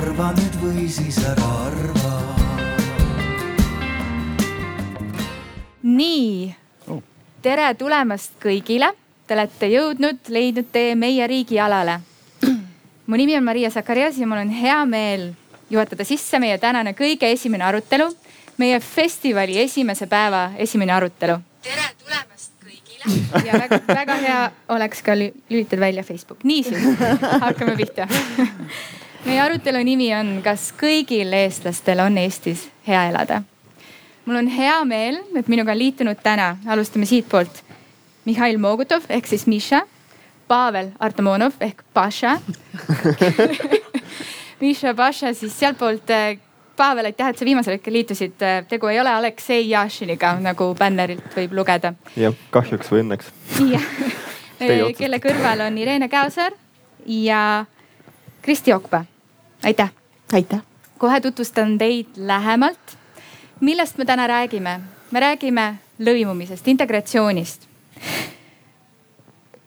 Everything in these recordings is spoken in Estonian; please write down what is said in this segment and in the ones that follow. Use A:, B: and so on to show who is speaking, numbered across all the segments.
A: arva nüüd või siis ära arva.
B: nii, tere tulemast kõigile. Te olete jõudnud, leidnud tee meie riigialale. mu nimi on Maria Sakarias ja mul on hea meel juhatada sisse meie tänane kõige esimene arutelu, meie festivali esimese päeva esimene arutelu. tere tulemast kõigile. ja väga, väga hea oleks ka lülitada välja Facebook. niisiis, hakkame pihta meie arutelu nimi on, kas kõigil eestlastel on Eestis hea elada? mul on hea meel, et minuga on liitunud täna, alustame siitpoolt. Mihhail Mogutov ehk siis Miša, Pavel Artamonov ehk Paša Miša Paša siis sealtpoolt. Eh, Pavel, aitäh, et sa viimasel hetkel liitusid. Eh, tegu ei ole Aleksei Jašiniga, nagu bännerilt võib lugeda.
C: jah, kahjuks või õnneks.
B: jah, eh, kelle kõrval on Irene Käosaar ja Kristi Okpa. Aitäh.
D: aitäh.
B: kohe tutvustan teid lähemalt. millest me täna räägime? me räägime lõimumisest, integratsioonist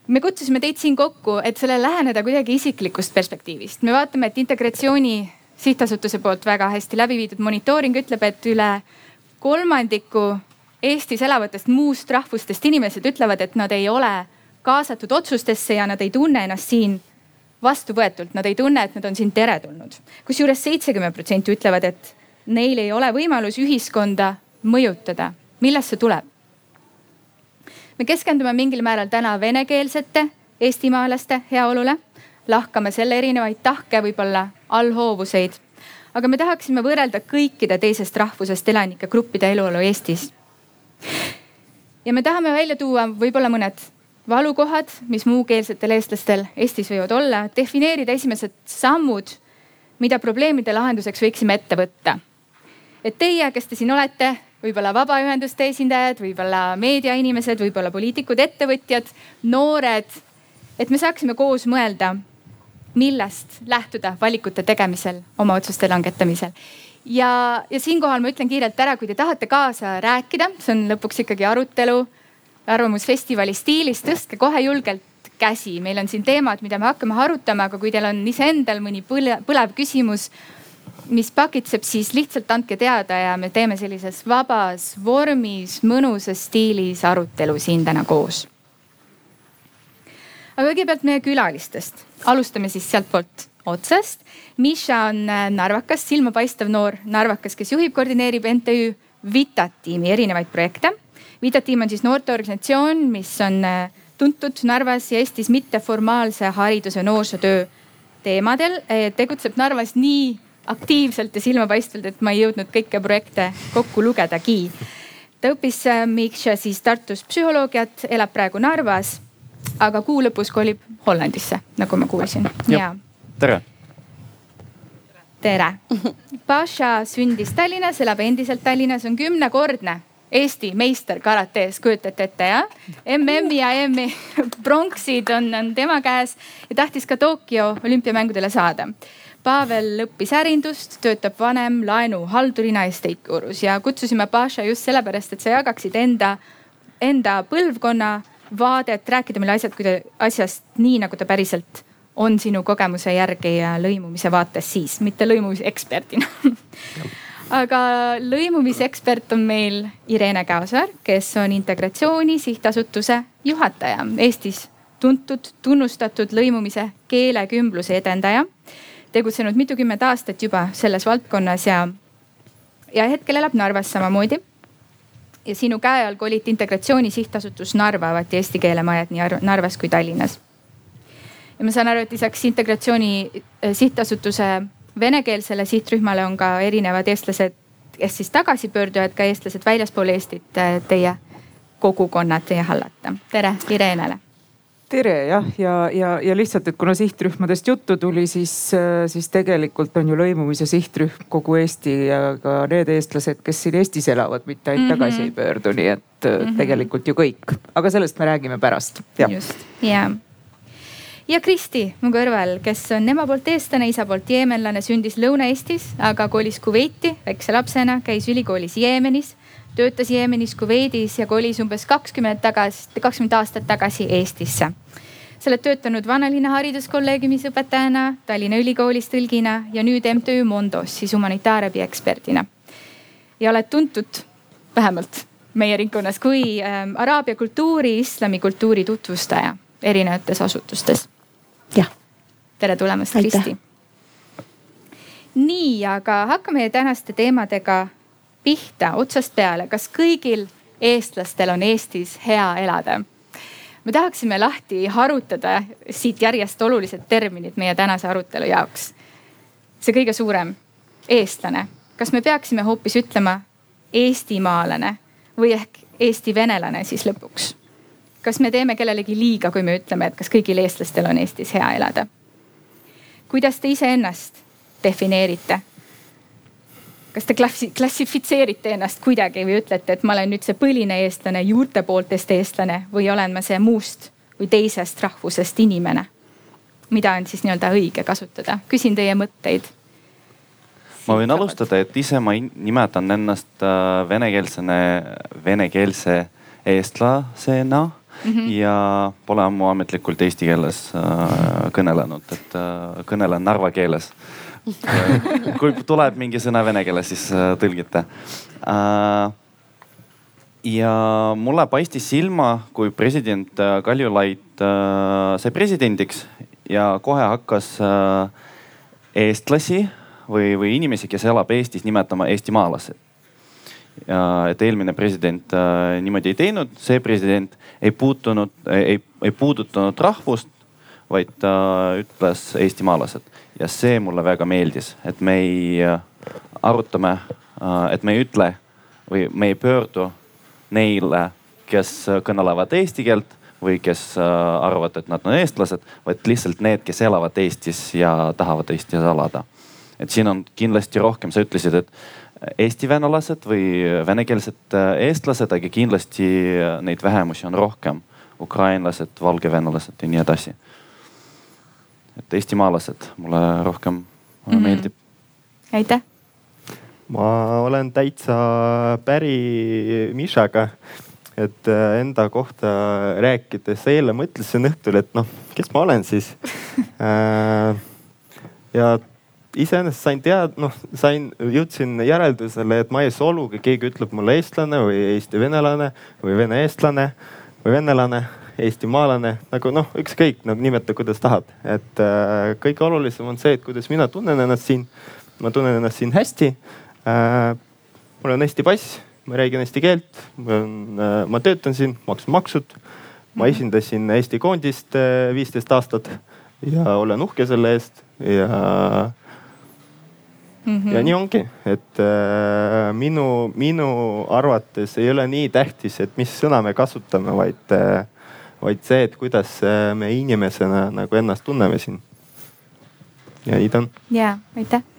B: me kutsusime teid siin kokku, et sellele läheneda kuidagi isiklikust perspektiivist. me vaatame, et integratsiooni sihtasutuse poolt väga hästi läbi viidud monitooring ütleb, et üle kolmandiku Eestis elavatest muust rahvustest inimesed ütlevad, et nad ei ole kaasatud otsustesse ja nad ei tunne ennast siin vastuvõetult, nad ei tunne, et nad on siin teretulnud. kusjuures seitsekümmend protsenti ütlevad, et neil ei ole võimalus ühiskonda mõjutada. millest see tuleb? me keskendume mingil määral täna venekeelsete eestimaalaste heaolule, lahkame selle erinevaid tahke, võib-olla allhoovuseid. aga me tahaksime võrrelda kõikide teisest rahvusest elanike gruppide eluolu Eestis. ja me tahame välja tuua võib-olla mõned valukohad, mis muukeelsetel eestlastel Eestis võivad olla, defineerida esimesed sammud, mida probleemide lahenduseks võiksime ette võtta. et teie, kes te siin olete, võib-olla vabaühenduste esindajad, võib-olla meediainimesed, võib-olla poliitikud, ettevõtjad, noored. et me saaksime koos mõelda, millest lähtuda valikute tegemisel, oma otsuste langetamisel. ja, ja siinkohal ma ütlen kiirelt ära, kui te tahate kaasa rääkida, see on lõpuks ikkagi arutelu Arvamusfestivali stiilis, tõstke kohe julgelt käsi, meil on siin teemad, mida me hakkame arutama, aga kui teil on iseendal mõni põlev küsimus mis pakitseb, siis lihtsalt andke teada ja me teeme sellises vabas vormis, mõnusas stiilis arutelu siin täna koos. aga kõigepealt meie külalistest, alustame siis sealtpoolt otsast. Miša on äh, narvakas, silmapaistev noor narvakas, kes juhib, koordineerib MTÜ Vitat tiimi erinevaid projekte. Vitat tiim on siis noorteorganisatsioon, mis on äh, tuntud Narvas ja Eestis mitteformaalse hariduse noorsootöö teemadel. Äh, tegutseb Narvas nii aktiivselt ja silmapaistvalt, et ma ei jõudnud kõiki projekte kokku lugedagi. ta õppis äh, Mikša siis Tartus psühholoogiat, elab praegu Narvas, aga kuu lõpus kolib Hollandisse, nagu ma kuulsin.
C: ja tere.
B: tere. Paša sündis Tallinnas, elab endiselt Tallinnas, on kümnekordne Eesti meister karates, kujutate ette jah? MM-i ja EM-i pronksid on, on tema käes ja tahtis ka Tokyo olümpiamängudele saada. Pavel õppis ärindust, töötab vanem laenuhaldurina Estate Gurus ja kutsusime Paša just sellepärast, et sa jagaksid enda, enda põlvkonna vaadet, rääkida meile asjad, asjast nii, nagu ta päriselt on sinu kogemuse järgi ja lõimumise vaates siis, mitte lõimumiseksperdina aga lõimumisekspert on meil Irene Käosaar, kes on Integratsiooni Sihtasutuse juhataja, Eestis tuntud, tunnustatud lõimumise keelekümbluse edendaja tegutsenud mitukümmend aastat juba selles valdkonnas ja, ja hetkel elab Narvas samamoodi. ja sinu käe all koliti Integratsiooni Sihtasutus Narva, avati eesti keele majad nii Narvas kui Tallinnas. ja ma saan aru, et lisaks Integratsiooni äh, Sihtasutuse venekeelsele sihtrühmale on ka erinevad eestlased, kes siis tagasipöördujad, ka eestlased väljaspool Eestit, äh, teie kogukonnad teie hallata. tere Irenele
D: tere jah, ja, ja, ja lihtsalt, et kuna sihtrühmadest juttu tuli, siis, siis tegelikult on ju lõimumise sihtrühm kogu Eesti ja ka need eestlased, kes siin Eestis elavad, mitte ainult mm -hmm. tagasi ei pöördu, nii et mm -hmm. tegelikult ju kõik, aga sellest me räägime pärast.
B: just ja ja Kristi mu kõrval, kes on ema poolt eestlane, isa poolt jeemenlane, sündis Lõuna-Eestis, aga kolis Kuveiti väikse lapsena, käis ülikoolis Jeemenis töötas Jeemenis, Kuveidis ja kolis umbes kakskümmend tagasi, kakskümmend aastat tagasi Eestisse. sa oled töötanud Vanalinna Hariduskolleegiumis õpetajana, Tallinna Ülikoolis tõlgina ja nüüd MTÜ Mondos siis humanitaarabi eksperdina. ja oled tuntud, vähemalt meie ringkonnas, kui äh, araabia kultuuri, islamikultuuri tutvustaja erinevates asutustes.
E: Jah.
B: tere tulemast, Kristi. nii, aga hakkame tänaste teemadega pihta otsast peale. kas kõigil eestlastel on Eestis hea elada? me tahaksime lahti harutada siit järjest olulised terminid meie tänase arutelu jaoks. see kõige suurem, eestlane. kas me peaksime hoopis ütlema eestimaalane või ehk eesti venelane siis lõpuks? Kas me teeme kellelegi liiga, kui me ütleme, et kas kõigil eestlastel on Eestis hea elada? kuidas te iseennast defineerite? kas te klassi, klassifitseerite ennast kuidagi või ütlete, et ma olen nüüd see põline eestlane, juurte pooltest eestlane või olen ma see muust või teisest rahvusest inimene? mida on siis nii-öelda õige kasutada, küsin teie mõtteid.
C: ma võin alustada, et ise ma nimetan ennast äh, venekeelsene, venekeelse eestlasena mm -hmm. ja pole ammu ametlikult eesti keeles äh, kõnelenud, et äh, kõnelen narva keeles äh, kui tuleb mingi sõna vene keeles, siis äh, tõlgite äh,. ja mulle paistis silma, kui president äh, Kaljulaid äh, sai presidendiks ja kohe hakkas äh, eestlasi või, või inimesi, kes elab Eestis, nimetama eestimaalased et eelmine president äh, niimoodi ei teinud, see president ei puutunud, ei, ei puudutanud rahvust, vaid ta ütles eestimaalased ja see mulle väga meeldis, et me ei äh, arutame äh,, et me ei ütle või me ei pöördu neile, kes kõnelevad eesti keelt või kes arvavad, et nad on eestlased, vaid lihtsalt need, kes elavad Eestis ja tahavad Eestis elada. et siin on kindlasti rohkem, sa ütlesid, et eesti venelased või venekeelsed äh, eestlased, aga kindlasti äh, neid vähemusi on rohkem. ukrainlased, valgevenelased ja nii edasi. et eestimaalased mulle rohkem mm -hmm. meeldib.
B: aitäh.
F: ma olen täitsa päri Mišaga et enda kohta rääkides, eile mõtlesin õhtul, et noh, kes ma olen siis ja iseenesest sain teada, noh, sain, jõudsin järeldusele, et ma ei solu, kui keegi ütleb mulle eestlane või eesti venelane või vene eestlane või venelane, eestimaalane, nagu noh, ükskõik nagu nimeta, kuidas tahad. et äh, kõige olulisem on see, et kuidas mina tunnen ennast siin. ma tunnen ennast siin hästi äh,. mul on Eesti pass, ma räägin eesti keelt, äh,, ma töötan siin, maksan maksud. ma esindasin Eesti koondist äh, viisteist aastat ja olen uhke selle eest ja Mm -hmm. ja nii ongi, et äh, minu, minu arvates ei ole nii tähtis, et mis sõna me kasutame, vaid äh,, vaid see, et kuidas äh, me inimesena nagu ennast tunneme siin. ja nii ta on.
B: ja, aitäh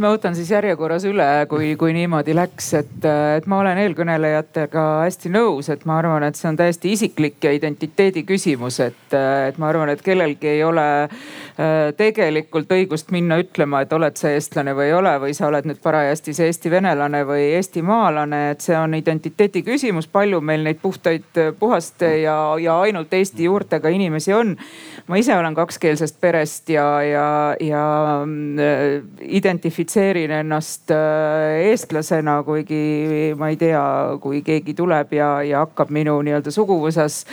D: ma võtan siis järjekorras üle, kui, kui niimoodi läks, et, et ma olen eelkõnelejatega hästi nõus, et ma arvan, et see on täiesti isiklik ja identiteedi küsimus, et, et ma arvan, et kellelgi ei ole äh, tegelikult õigust minna ütlema, et oled sa eestlane või ei ole või sa oled nüüd parajasti see eesti venelane või eestimaalane, et see on identiteedi küsimus. palju meil neid puhtaid, puhaste ja, ja ainult eesti juurtega inimesi on. ma ise olen kakskeelsest perest ja, ja, ja äh, identifitseerin identifitseerin ennast äh, eestlasena, kuigi ma ei tea, kui keegi tuleb ja, ja hakkab minu nii-öelda suguvõsas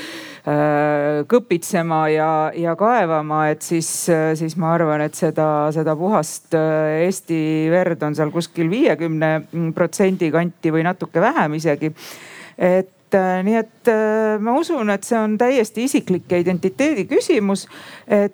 D: äh, kõpitsema ja, ja kaevama, et siis, äh, siis ma arvan, et seda, seda puhast Eesti verd on seal kuskil viiekümne protsendi kanti või natuke vähem isegi. et nii et ma usun, et see on täiesti isiklik identiteedi küsimus, et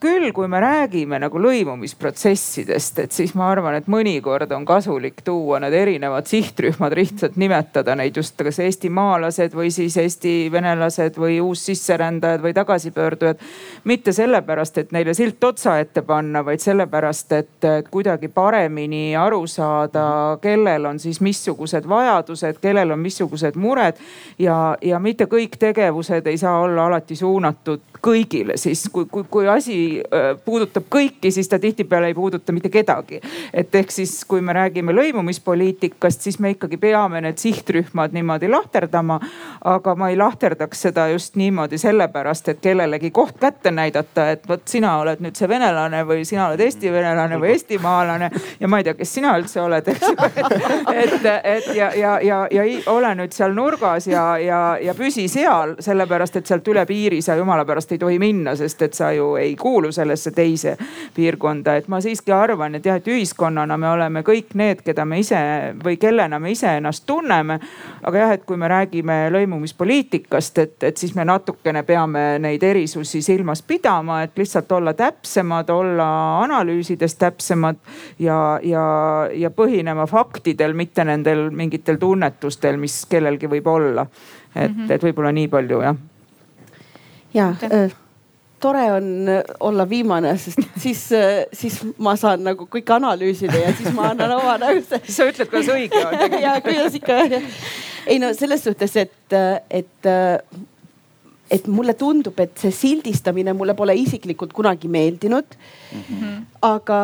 D: küll, kui me räägime nagu lõimumisprotsessidest, et siis ma arvan, et mõnikord on kasulik tuua need erinevad sihtrühmad, lihtsalt nimetada neid just kas eestimaalased või siis eesti venelased või uussisserändajad või tagasipöördujad. mitte sellepärast, et neile silt otsa ette panna, vaid sellepärast, et kuidagi paremini aru saada, kellel on siis missugused vajadused, kellel on missugused mured ja, ja mitte kõik tegevused ei saa olla alati suunatud kõigile siis, kui, kui kui asi äh, puudutab kõiki, siis ta tihtipeale ei puuduta mitte kedagi. et ehk siis, kui me räägime lõimumispoliitikast, siis me ikkagi peame need sihtrühmad niimoodi lahterdama. aga ma ei lahterdaks seda just niimoodi sellepärast, et kellelegi koht kätte näidata, et vot sina oled nüüd see venelane või sina oled eesti venelane või eestimaalane ja ma ei tea, kes sina üldse oled, eks ju. et, et ja, ja, ja, ja ole nüüd seal nurgas ja, ja, ja püsi seal, sellepärast et sealt üle piiri sa jumala pärast ei tohi minna, sest et sa ju ei kuulu sellesse teise piirkonda. et ma siiski arvan, et jah, et ühiskonnana me oleme kõik need, keda me ise või kellena me ise ennast tunneme. aga jah, et kui me räägime lõimumispoliitikast, et, et siis me natukene peame neid erisusi silmas pidama, et lihtsalt olla täpsemad, olla analüüsides täpsemad ja, ja, ja põhinema faktidel, mitte nendel mingitel tunnetustel, mis kellelgi võib olla. et mm, -hmm. et võib-olla nii palju jah.
E: Ja äh, tore on olla viimane, sest siis, siis ma saan nagu kõike analüüsida ja siis ma annan oma nagu.
D: sa ütled, kuidas õige on.
E: ja kuidas ikka. ei no selles suhtes, et, et et mulle tundub, et see sildistamine mulle pole isiklikult kunagi meeldinud mm. -hmm. aga,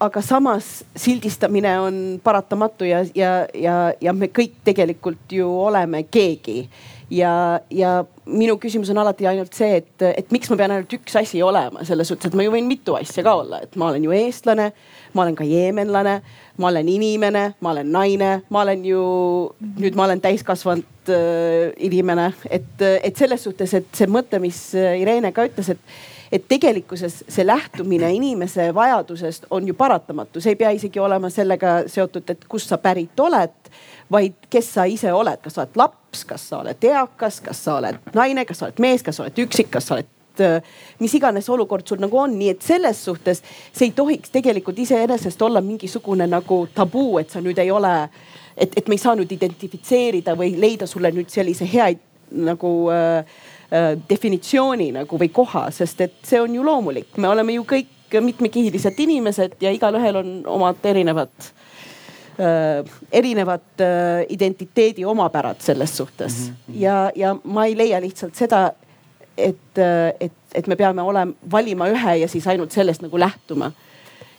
E: aga samas sildistamine on paratamatu ja, ja, ja, ja me kõik tegelikult ju oleme keegi. ja, ja minu küsimus on alati ainult see, et, et miks ma pean ainult üks asi olema, selles suhtes, et ma ju võin mitu asja ka olla, et ma olen ju eestlane, ma olen ka jeemenlane ma olen inimene, ma olen naine, ma olen ju, nüüd ma olen täiskasvanud äh, inimene, et, et selles suhtes, et see mõte, mis Irene ka ütles, et et tegelikkuses see lähtumine inimese vajadusest on ju paratamatu, see ei pea isegi olema sellega seotud, et kust sa pärit oled, vaid kes sa ise oled, kas sa oled laps, kas sa oled eakas, kas sa oled naine, kas sa oled mees, kas sa oled üksik, kas sa oled Äh, mis iganes olukord sul nagu on, nii et selles suhtes see ei tohiks tegelikult iseenesest olla mingisugune nagu tabuu, et sa nüüd ei ole, et, et me ei saa nüüd identifitseerida või leida sulle nüüd sellise hea nagu äh, definitsiooni nagu või koha, sest et see on ju loomulik, me oleme ju kõik mitmekihilised inimesed ja igalühel on omad erinevad äh, erinevad äh, identiteedi omapärad selles suhtes mm. -hmm. ja, ja ma ei leia lihtsalt seda et, et, et me peame olema, valima ühe ja siis ainult sellest nagu lähtuma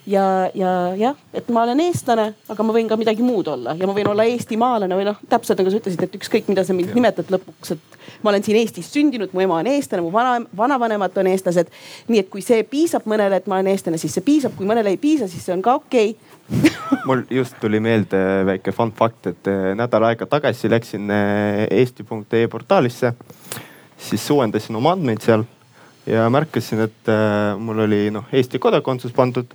E: ja, ja jah, et ma olen eestlane, aga ma võin ka midagi muud olla ja ma võin olla eestimaalane või noh, täpselt nagu sa ütlesid, et ükskõik, mida sa mind nimetad lõpuks, et ma olen siin Eestis sündinud, mu ema on eestlane, mu vana, vanavanemad on eestlased. nii et kui see piisab mõnele, et ma olen eestlane, siis see piisab, kui mõnele ei piisa, siis see on ka okei okay.
F: mul just tuli meelde väike fun fact, et eh, nädal aega tagasi läksin eh, eesti.ee portaalisse siis uuendasin oma andmeid seal ja märkasin, et äh, mul oli noh Eesti kodakondsus pandud,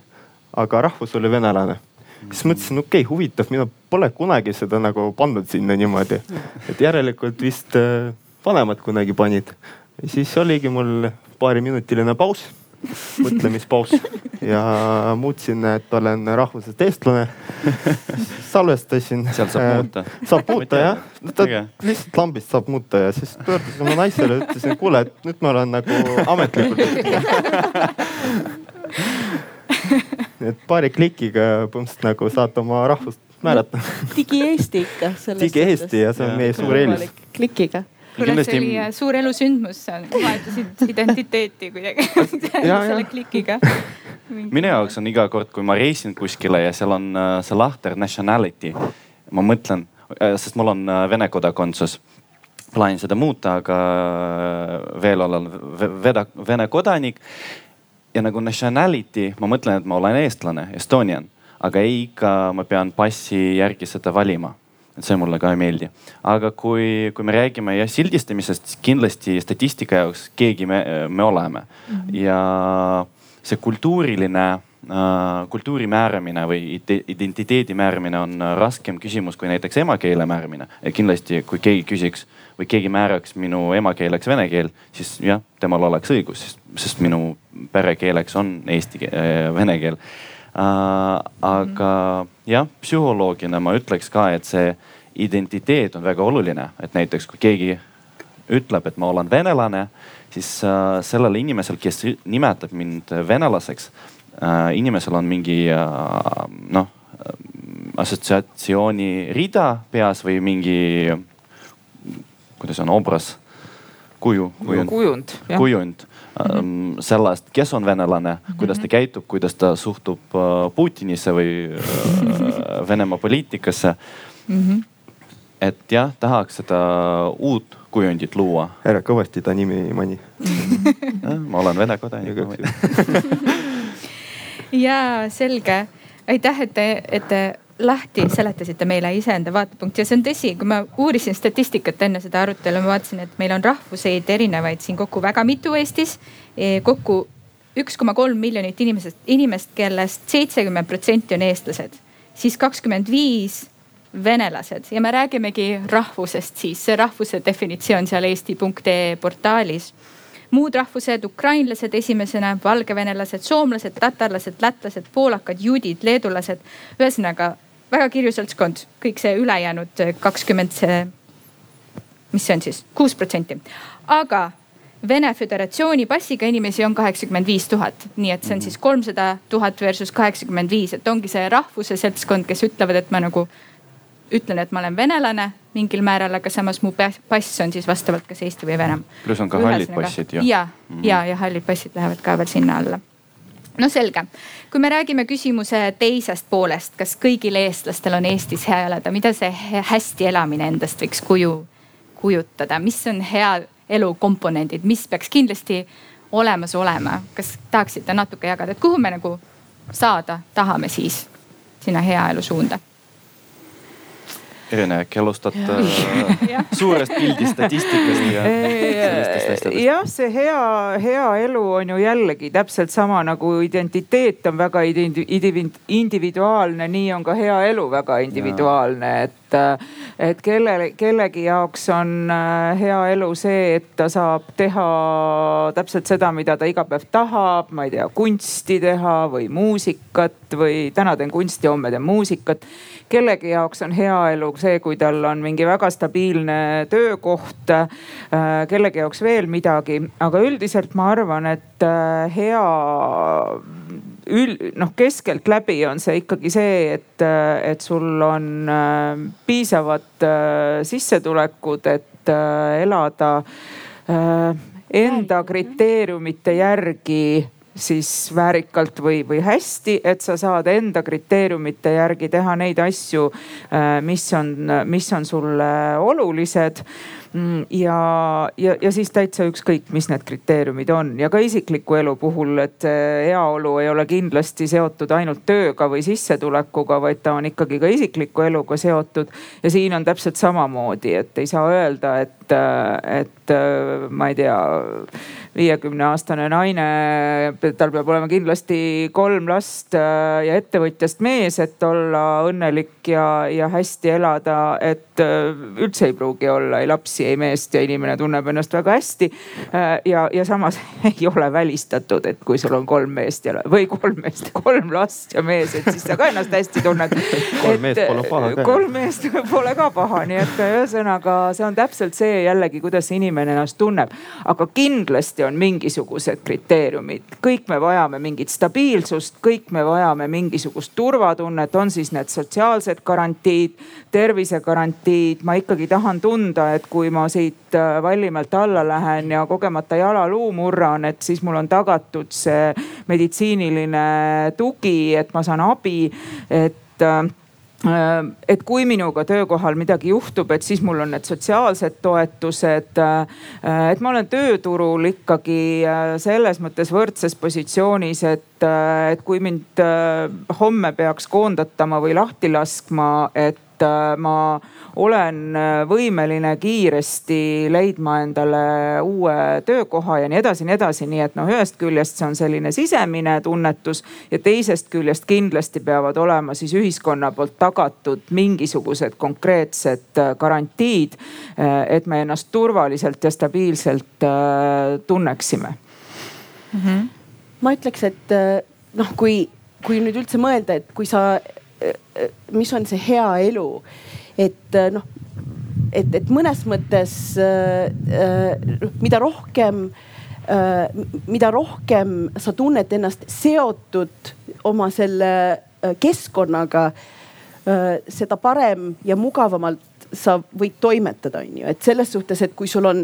F: aga rahvus oli venelane. siis mõtlesin, okei okay,, huvitav, mina pole kunagi seda nagu pannud sinna niimoodi, et järelikult vist äh, vanemad kunagi panid. siis oligi mul paariminutiline paus mõtlemispaus ja muutsin, et olen rahvusest eestlane. salvestasin.
C: sealt saab muuta.
F: saab muuta jah, lihtsalt lambist saab muuta ja siis pöördusin oma naisele, ütlesin, kuule, et nüüd ma olen nagu ametlikult et paari klikiga põhimõtteliselt nagu saad oma rahvust määrata.
E: digi-Eesti ikka.
F: digi-Eesti ja see on meie suur eelis.
E: klikiga
B: kuule kindlasti..., see oli äh, suur elusündmus, vahetasid identiteeti kuidagi selle klikiga.
C: minu jaoks on iga kord, kui ma reisin kuskile ja seal on äh, see lahter nationality, ma mõtlen, äh, sest mul on Vene kodakondsus plaanin seda muuta, aga veel olen Vene kodanik. Ja nagu nationality, ma mõtlen, et ma olen eestlane, Estonian, aga ei ikka ma pean passi järgi seda valima et see mulle ka ei meeldi. aga kui, kui me räägime jah sildistamisest, siis kindlasti statistika jaoks keegi me, me oleme mm -hmm. ja see kultuuriline äh, kultuuri määramine või identiteedi määramine on raskem küsimus kui näiteks emakeele määramine. kindlasti, kui keegi küsiks või keegi määraks minu emakeeleks vene keel, siis jah, temal oleks õigus, sest minu perekeeleks on eesti keel, äh, vene keel äh,. aga jah, psühholoogina ma ütleks ka, et see identiteet on väga oluline, et näiteks kui keegi ütleb, et ma olen venelane, siis äh, sellel inimesel, kes nimetab mind venelaseks äh,, inimesel on mingi äh, noh assotsiatsiooni rida peas või mingi, kuidas on obras kuju, kujund,
D: kujund,
C: kujund. Ähm, sellest, kes on venelane, kuidas ta käitub, kuidas ta suhtub äh, Putinisse või äh, Venemaa poliitikasse. Mm. -hmm. et jah, tahaks seda uut kujundit luua.
F: ära kõvasti ta nimi mani
C: ma olen Vene kodanik
B: ja selge, aitäh, et te, et te lahti seletasite meile iseenda vaatepunkti ja see on tõsi, kui ma uurisin statistikat enne seda arutelu, ma vaatasin, et meil on rahvuseid erinevaid siin kokku väga mitu Eestis. E, kokku üks koma kolm miljonit inimesest, inimest, kellest seitsekümmend protsenti on eestlased, siis kakskümmend viis venelased ja me räägimegi rahvusest siis, see rahvuse definitsioon seal eesti.ee portaalis muud rahvused, ukrainlased esimesena, valgevenelased, soomlased, tatarlased, lätlased, poolakad, juudid, leedulased. ühesõnaga väga kirju seltskond, kõik see ülejäänud kakskümmend, mis see on siis, kuus protsenti. aga Vene Föderatsiooni passiga inimesi on kaheksakümmend viis tuhat, nii et see on siis kolmsada tuhat versus kaheksakümmend viis, et ongi see rahvuse seltskond, kes ütlevad, et ma nagu ütlen, et ma olen venelane mingil määral, aga samas mu pass on siis vastavalt kas Eesti või Venemaa.
C: pluss on ka hallid passid ju.
B: ja, ja, ja hallid passid lähevad ka veel sinna alla no selge, kui me räägime küsimuse teisest poolest, kas kõigil eestlastel on Eestis hea elada, mida see hästi elamine endast võiks kuju, kujutada, mis on hea elu komponendid, mis peaks kindlasti olemas olema, kas tahaksite natuke jagada, et kuhu me nagu saada tahame siis sinna hea elu suunda?
C: Äkki alustad suurest pildist, statistikast ja sellistest asjadest?
D: jah, see hea, hea elu on ju jällegi täpselt sama nagu identiteet on väga individuaalne, nii on ka hea elu väga individuaalne, et, et kelle, kellegi jaoks on äh, hea elu see, et ta saab teha täpselt seda, mida ta iga päev tahab, ma ei tea, kunsti teha või muusikat või täna teen kunsti, homme teen muusikat. Kellegi jaoks on hea elu see, kui tal on mingi väga stabiilne töökoht, äh, kellegi jaoks veel midagi, aga üldiselt ma arvan, et äh, hea ül-, noh keskeltläbi on see ikkagi see, et, äh, et sul on piisavad sissetulekud, et elada enda kriteeriumite järgi siis väärikalt või, või hästi, et sa saad enda kriteeriumite järgi teha neid asju, äh, mis on, mis on sulle olulised Mm, ja, ja, ja siis täitsa ükskõik, mis need kriteeriumid on ja ka isikliku elu puhul, et heaolu ei ole kindlasti seotud ainult tööga või sissetulekuga, vaid ta on ikkagi ka isikliku eluga seotud. ja siin on täpselt samamoodi, et ei saa öelda, et, et ma ei tea viiekümne aastane naine, tal peab olema kindlasti kolm last ja ettevõtjast mees, et olla õnnelik ja, ja hästi elada, et üldse ei pruugi olla ei lapsi, ei meest ja inimene tunneb ennast väga hästi. Äh, ja, ja samas ei ole välistatud, et kui sul on kolm meest ja, või kolm meest, kolm last ja mees, et siis sa ka ennast hästi tunned.
F: kolm meest pole paha ka.
D: kolm meest pole ka paha, nii et ühesõnaga see on täpselt see jällegi, kuidas inimene ennast tunneb. aga kindlasti on mingisugused kriteeriumid, kõik me vajame mingit stabiilsust, kõik me vajame mingisugust turvatunnet, on siis need sotsiaalsed garantiid, tervisegarantiid. ma ikkagi tahan tunda, et kui ma siit äh, Vallimäelt alla lähen ja kogemata jalaluu murran, et siis mul on tagatud see meditsiiniline tugi, et ma saan abi, et äh, et kui minuga töökohal midagi juhtub, et siis mul on need sotsiaalsed toetused. Äh, et ma olen tööturul ikkagi selles mõttes võrdses positsioonis, et, et kui mind homme peaks koondatama või lahti laskma, et ma olen äh, võimeline kiiresti leidma endale uue töökoha ja nii edasi ja nii edasi, nii et noh, ühest küljest see on selline sisemine tunnetus ja teisest küljest kindlasti peavad olema siis ühiskonna poolt tagatud mingisugused konkreetsed äh, garantiid. Äh, et me ennast turvaliselt ja stabiilselt tunneksime
E: mm. -hmm. ma ütleks, et noh, kui, kui nüüd üldse mõelda, et kui sa, mis on see hea elu et äh, noh, et, et mõnes mõttes äh, äh, mida rohkem äh,, mida rohkem sa tunned ennast seotud oma selle äh, keskkonnaga äh,, seda parem ja mugavamalt sa võid toimetada, on ju, et selles suhtes, et kui sul on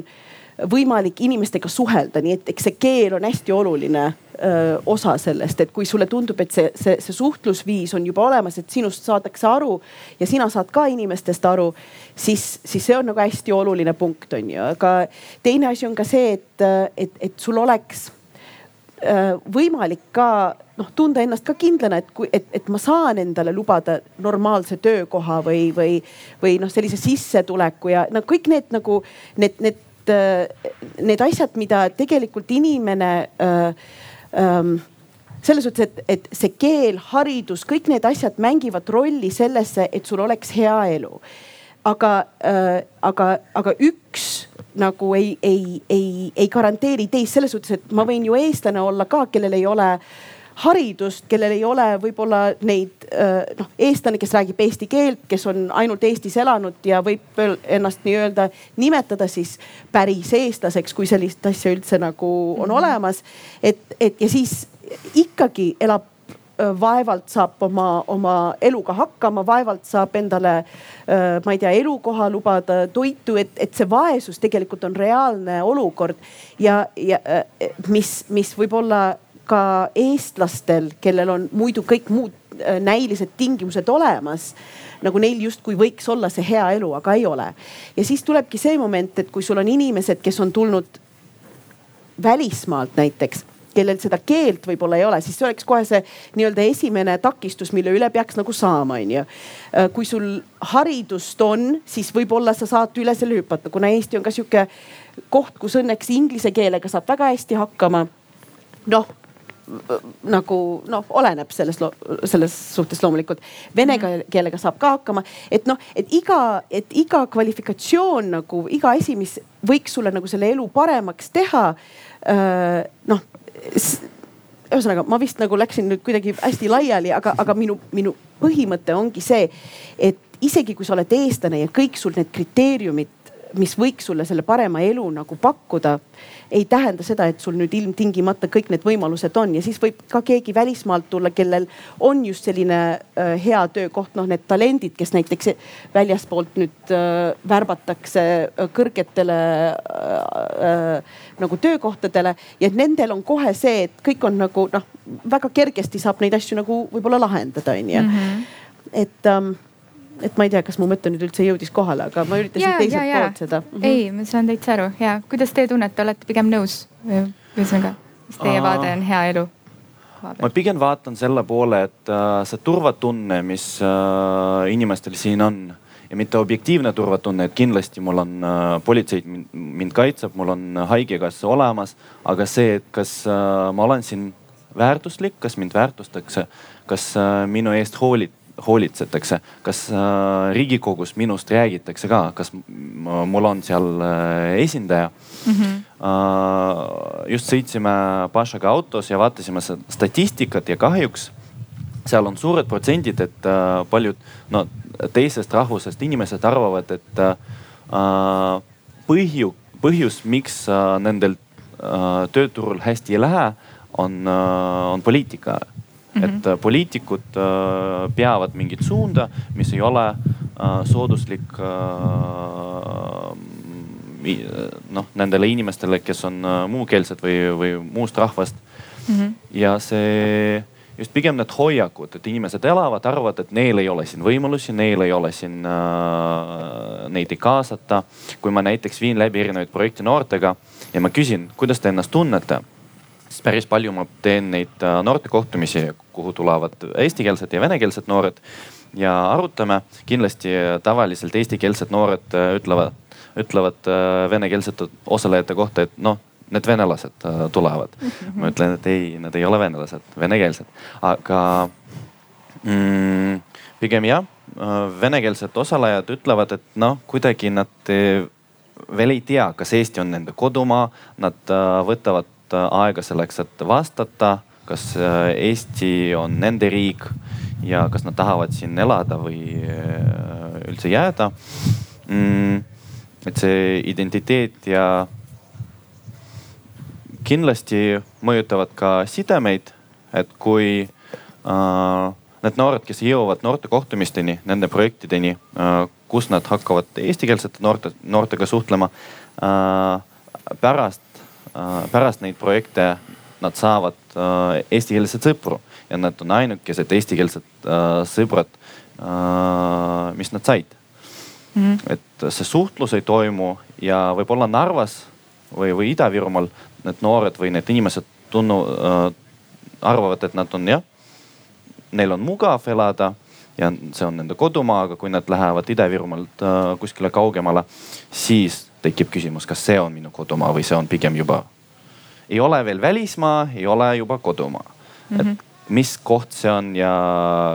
E: võimalik inimestega suhelda, nii et eks see keel on hästi oluline öö, osa sellest, et kui sulle tundub, et see, see, see suhtlusviis on juba olemas, et sinust saadakse aru ja sina saad ka inimestest aru, siis, siis see on nagu hästi oluline punkt, on ju. aga teine asi on ka see, et, et, et sul oleks öö, võimalik ka noh, tunda ennast ka kindlana, et kui, et, et ma saan endale lubada normaalse töökoha või, või, või noh, sellise sissetuleku ja no kõik need nagu need, need, need asjad, mida tegelikult inimene äh, ähm, selles suhtes, et, et see keel, haridus, kõik need asjad mängivad rolli sellesse, et sul oleks hea elu. aga äh,, aga, aga üks nagu ei, ei, ei, ei garanteeri teist selles suhtes, et ma võin ju eestlane olla ka, kellel ei ole äh, haridust, kellel ei ole võib-olla neid noh, eestlane, kes räägib eesti keelt, kes on ainult Eestis elanud ja võib ennast nii-öelda nimetada siis päris eestlaseks, kui sellist asja üldse nagu on -hmm. olemas. et, et ja siis ikkagi elab vaevalt saab oma, oma eluga hakkama, vaevalt saab endale, ma ei tea, elukoha lubada, toitu, et, et see vaesus tegelikult on reaalne olukord ja, ja mis, mis võib-olla ka eestlastel, kellel on muidu kõik muud äh, näilised tingimused olemas nagu neil justkui võiks olla see hea elu, aga ei ole. ja siis tulebki see moment, et kui sul on inimesed, kes on tulnud välismaalt näiteks, kellel seda keelt võib-olla ei ole, siis see oleks kohe see nii-öelda esimene takistus, mille üle peaks nagu saama, onju. Äh, kui sul haridust on, siis võib-olla sa saad üle selle hüpata, kuna Eesti on ka sihuke koht, kus õnneks inglise keelega saab väga hästi hakkama. noh nagu noh, oleneb selles, selles suhtes loomulikult. Vene mhm. keelega saab ka hakkama, et noh, et iga, et iga kvalifikatsioon nagu iga asi, mis võiks sulle nagu selle elu paremaks teha. noh ühesõnaga, ma vist nagu läksin nüüd kuidagi hästi laiali, aga, aga minu, minu põhimõte ongi see, et isegi kui sa oled eestlane ja kõik sul need kriteeriumid, mis võiks sulle selle parema elu nagu pakkuda ei tähenda seda, et sul nüüd ilmtingimata kõik need võimalused on ja siis võib ka keegi välismaalt tulla, kellel on just selline äh, hea töökoht, noh need talendid, kes näiteks väljaspoolt nüüd äh, värbatakse äh, kõrgetele äh, äh, nagu töökohtadele ja nendel on kohe see, et kõik on nagu noh, väga kergesti saab neid asju nagu võib-olla lahendada, onju. Mhm. et ähm, et ma ei tea, kas mu mõte nüüd üldse jõudis kohale, aga ma üritasin ja, teiselt ja, poolt seda
B: mm. -hmm. ei, ma saan täitsa aru ja kuidas te tunnete, olete pigem nõus? ühesõnaga, mis teie Aa. vaade on hea elu?
C: ma pigem vaatan selle poole, et äh, see turvatunne, mis äh, inimestel siin on ja mitte objektiivne turvatunne, et kindlasti mul on äh, politseid mind, mind kaitseb, mul on haigekassa olemas, aga see, et kas äh, ma olen siin väärtuslik, kas mind väärtustatakse, kas äh, minu eest hoolit-, hoolitsetakse, kas äh, riigikogus minust räägitakse ka, kas mul on seal äh, esindaja mm? -hmm. just sõitsime Pašaga autos ja vaatasime statistikat ja kahjuks seal on suured protsendid, et paljud no teisest rahvusest inimesed arvavad, et põhju, põhjus, miks nendel tööturul hästi ei lähe, on, on poliitika Mm -hmm. et äh, poliitikud äh, peavad mingit suunda, mis ei ole äh, sooduslik noh, nendele inimestele, kes on muukeelsed või, või muust rahvast mm. -hmm. ja see just pigem need hoiakud, et inimesed elavad, arvavad, et neil ei ole siin võimalusi, neil ei ole siin äh,, neid ei kaasata. kui ma näiteks viin läbi erinevaid projekte noortega ja ma küsin, kuidas te ennast tunnete siis päris palju ma teen neid äh, noortekohtumisi, kuhu tulevad eestikeelsed ja venekeelsed noored ja arutame. kindlasti äh, tavaliselt eestikeelsed noored äh, ütlevad, ütlevad venekeelsete osalejate kohta, et noh, need venelased tulevad mm. -hmm. ma ütlen, et ei, nad ei ole venelased, venekeelsed, aga mm, pigem jah, venekeelsed osalejad ütlevad, et noh, kuidagi nad veel ei tea, kas Eesti on nende kodumaa, nad võtavad Äh, aega selleks, et vastata, kas äh, Eesti on nende riik ja kas nad tahavad siin elada või äh, üldse jääda mm,. et see identiteet ja kindlasti mõjutavad ka sidemeid, et kui äh, need noored, kes jõuavad noortekohtumisteni, nende projektideni kus nad hakkavad eestikeelsete noorte, noortega suhtlema pärast, pärast neid projekte nad saavad eestikeelseid sõpru ja nad on ainukesed eestikeelsed sõbrad, mis nad said mm. -hmm. et see suhtlus ei toimu ja võib-olla Narvas või, või Ida-Virumaal need noored või need inimesed tunnu äh,, arvavad, et nad on jah, neil on mugav elada ja see on nende kodumaa, aga kui nad lähevad Ida-Virumaalt äh, kuskile kaugemale, siis tekib küsimus, kas see on minu kodumaa või see on pigem juba, ei ole veel välismaa, ei ole juba kodumaa mm. -hmm. et mhm. mis koht see on ja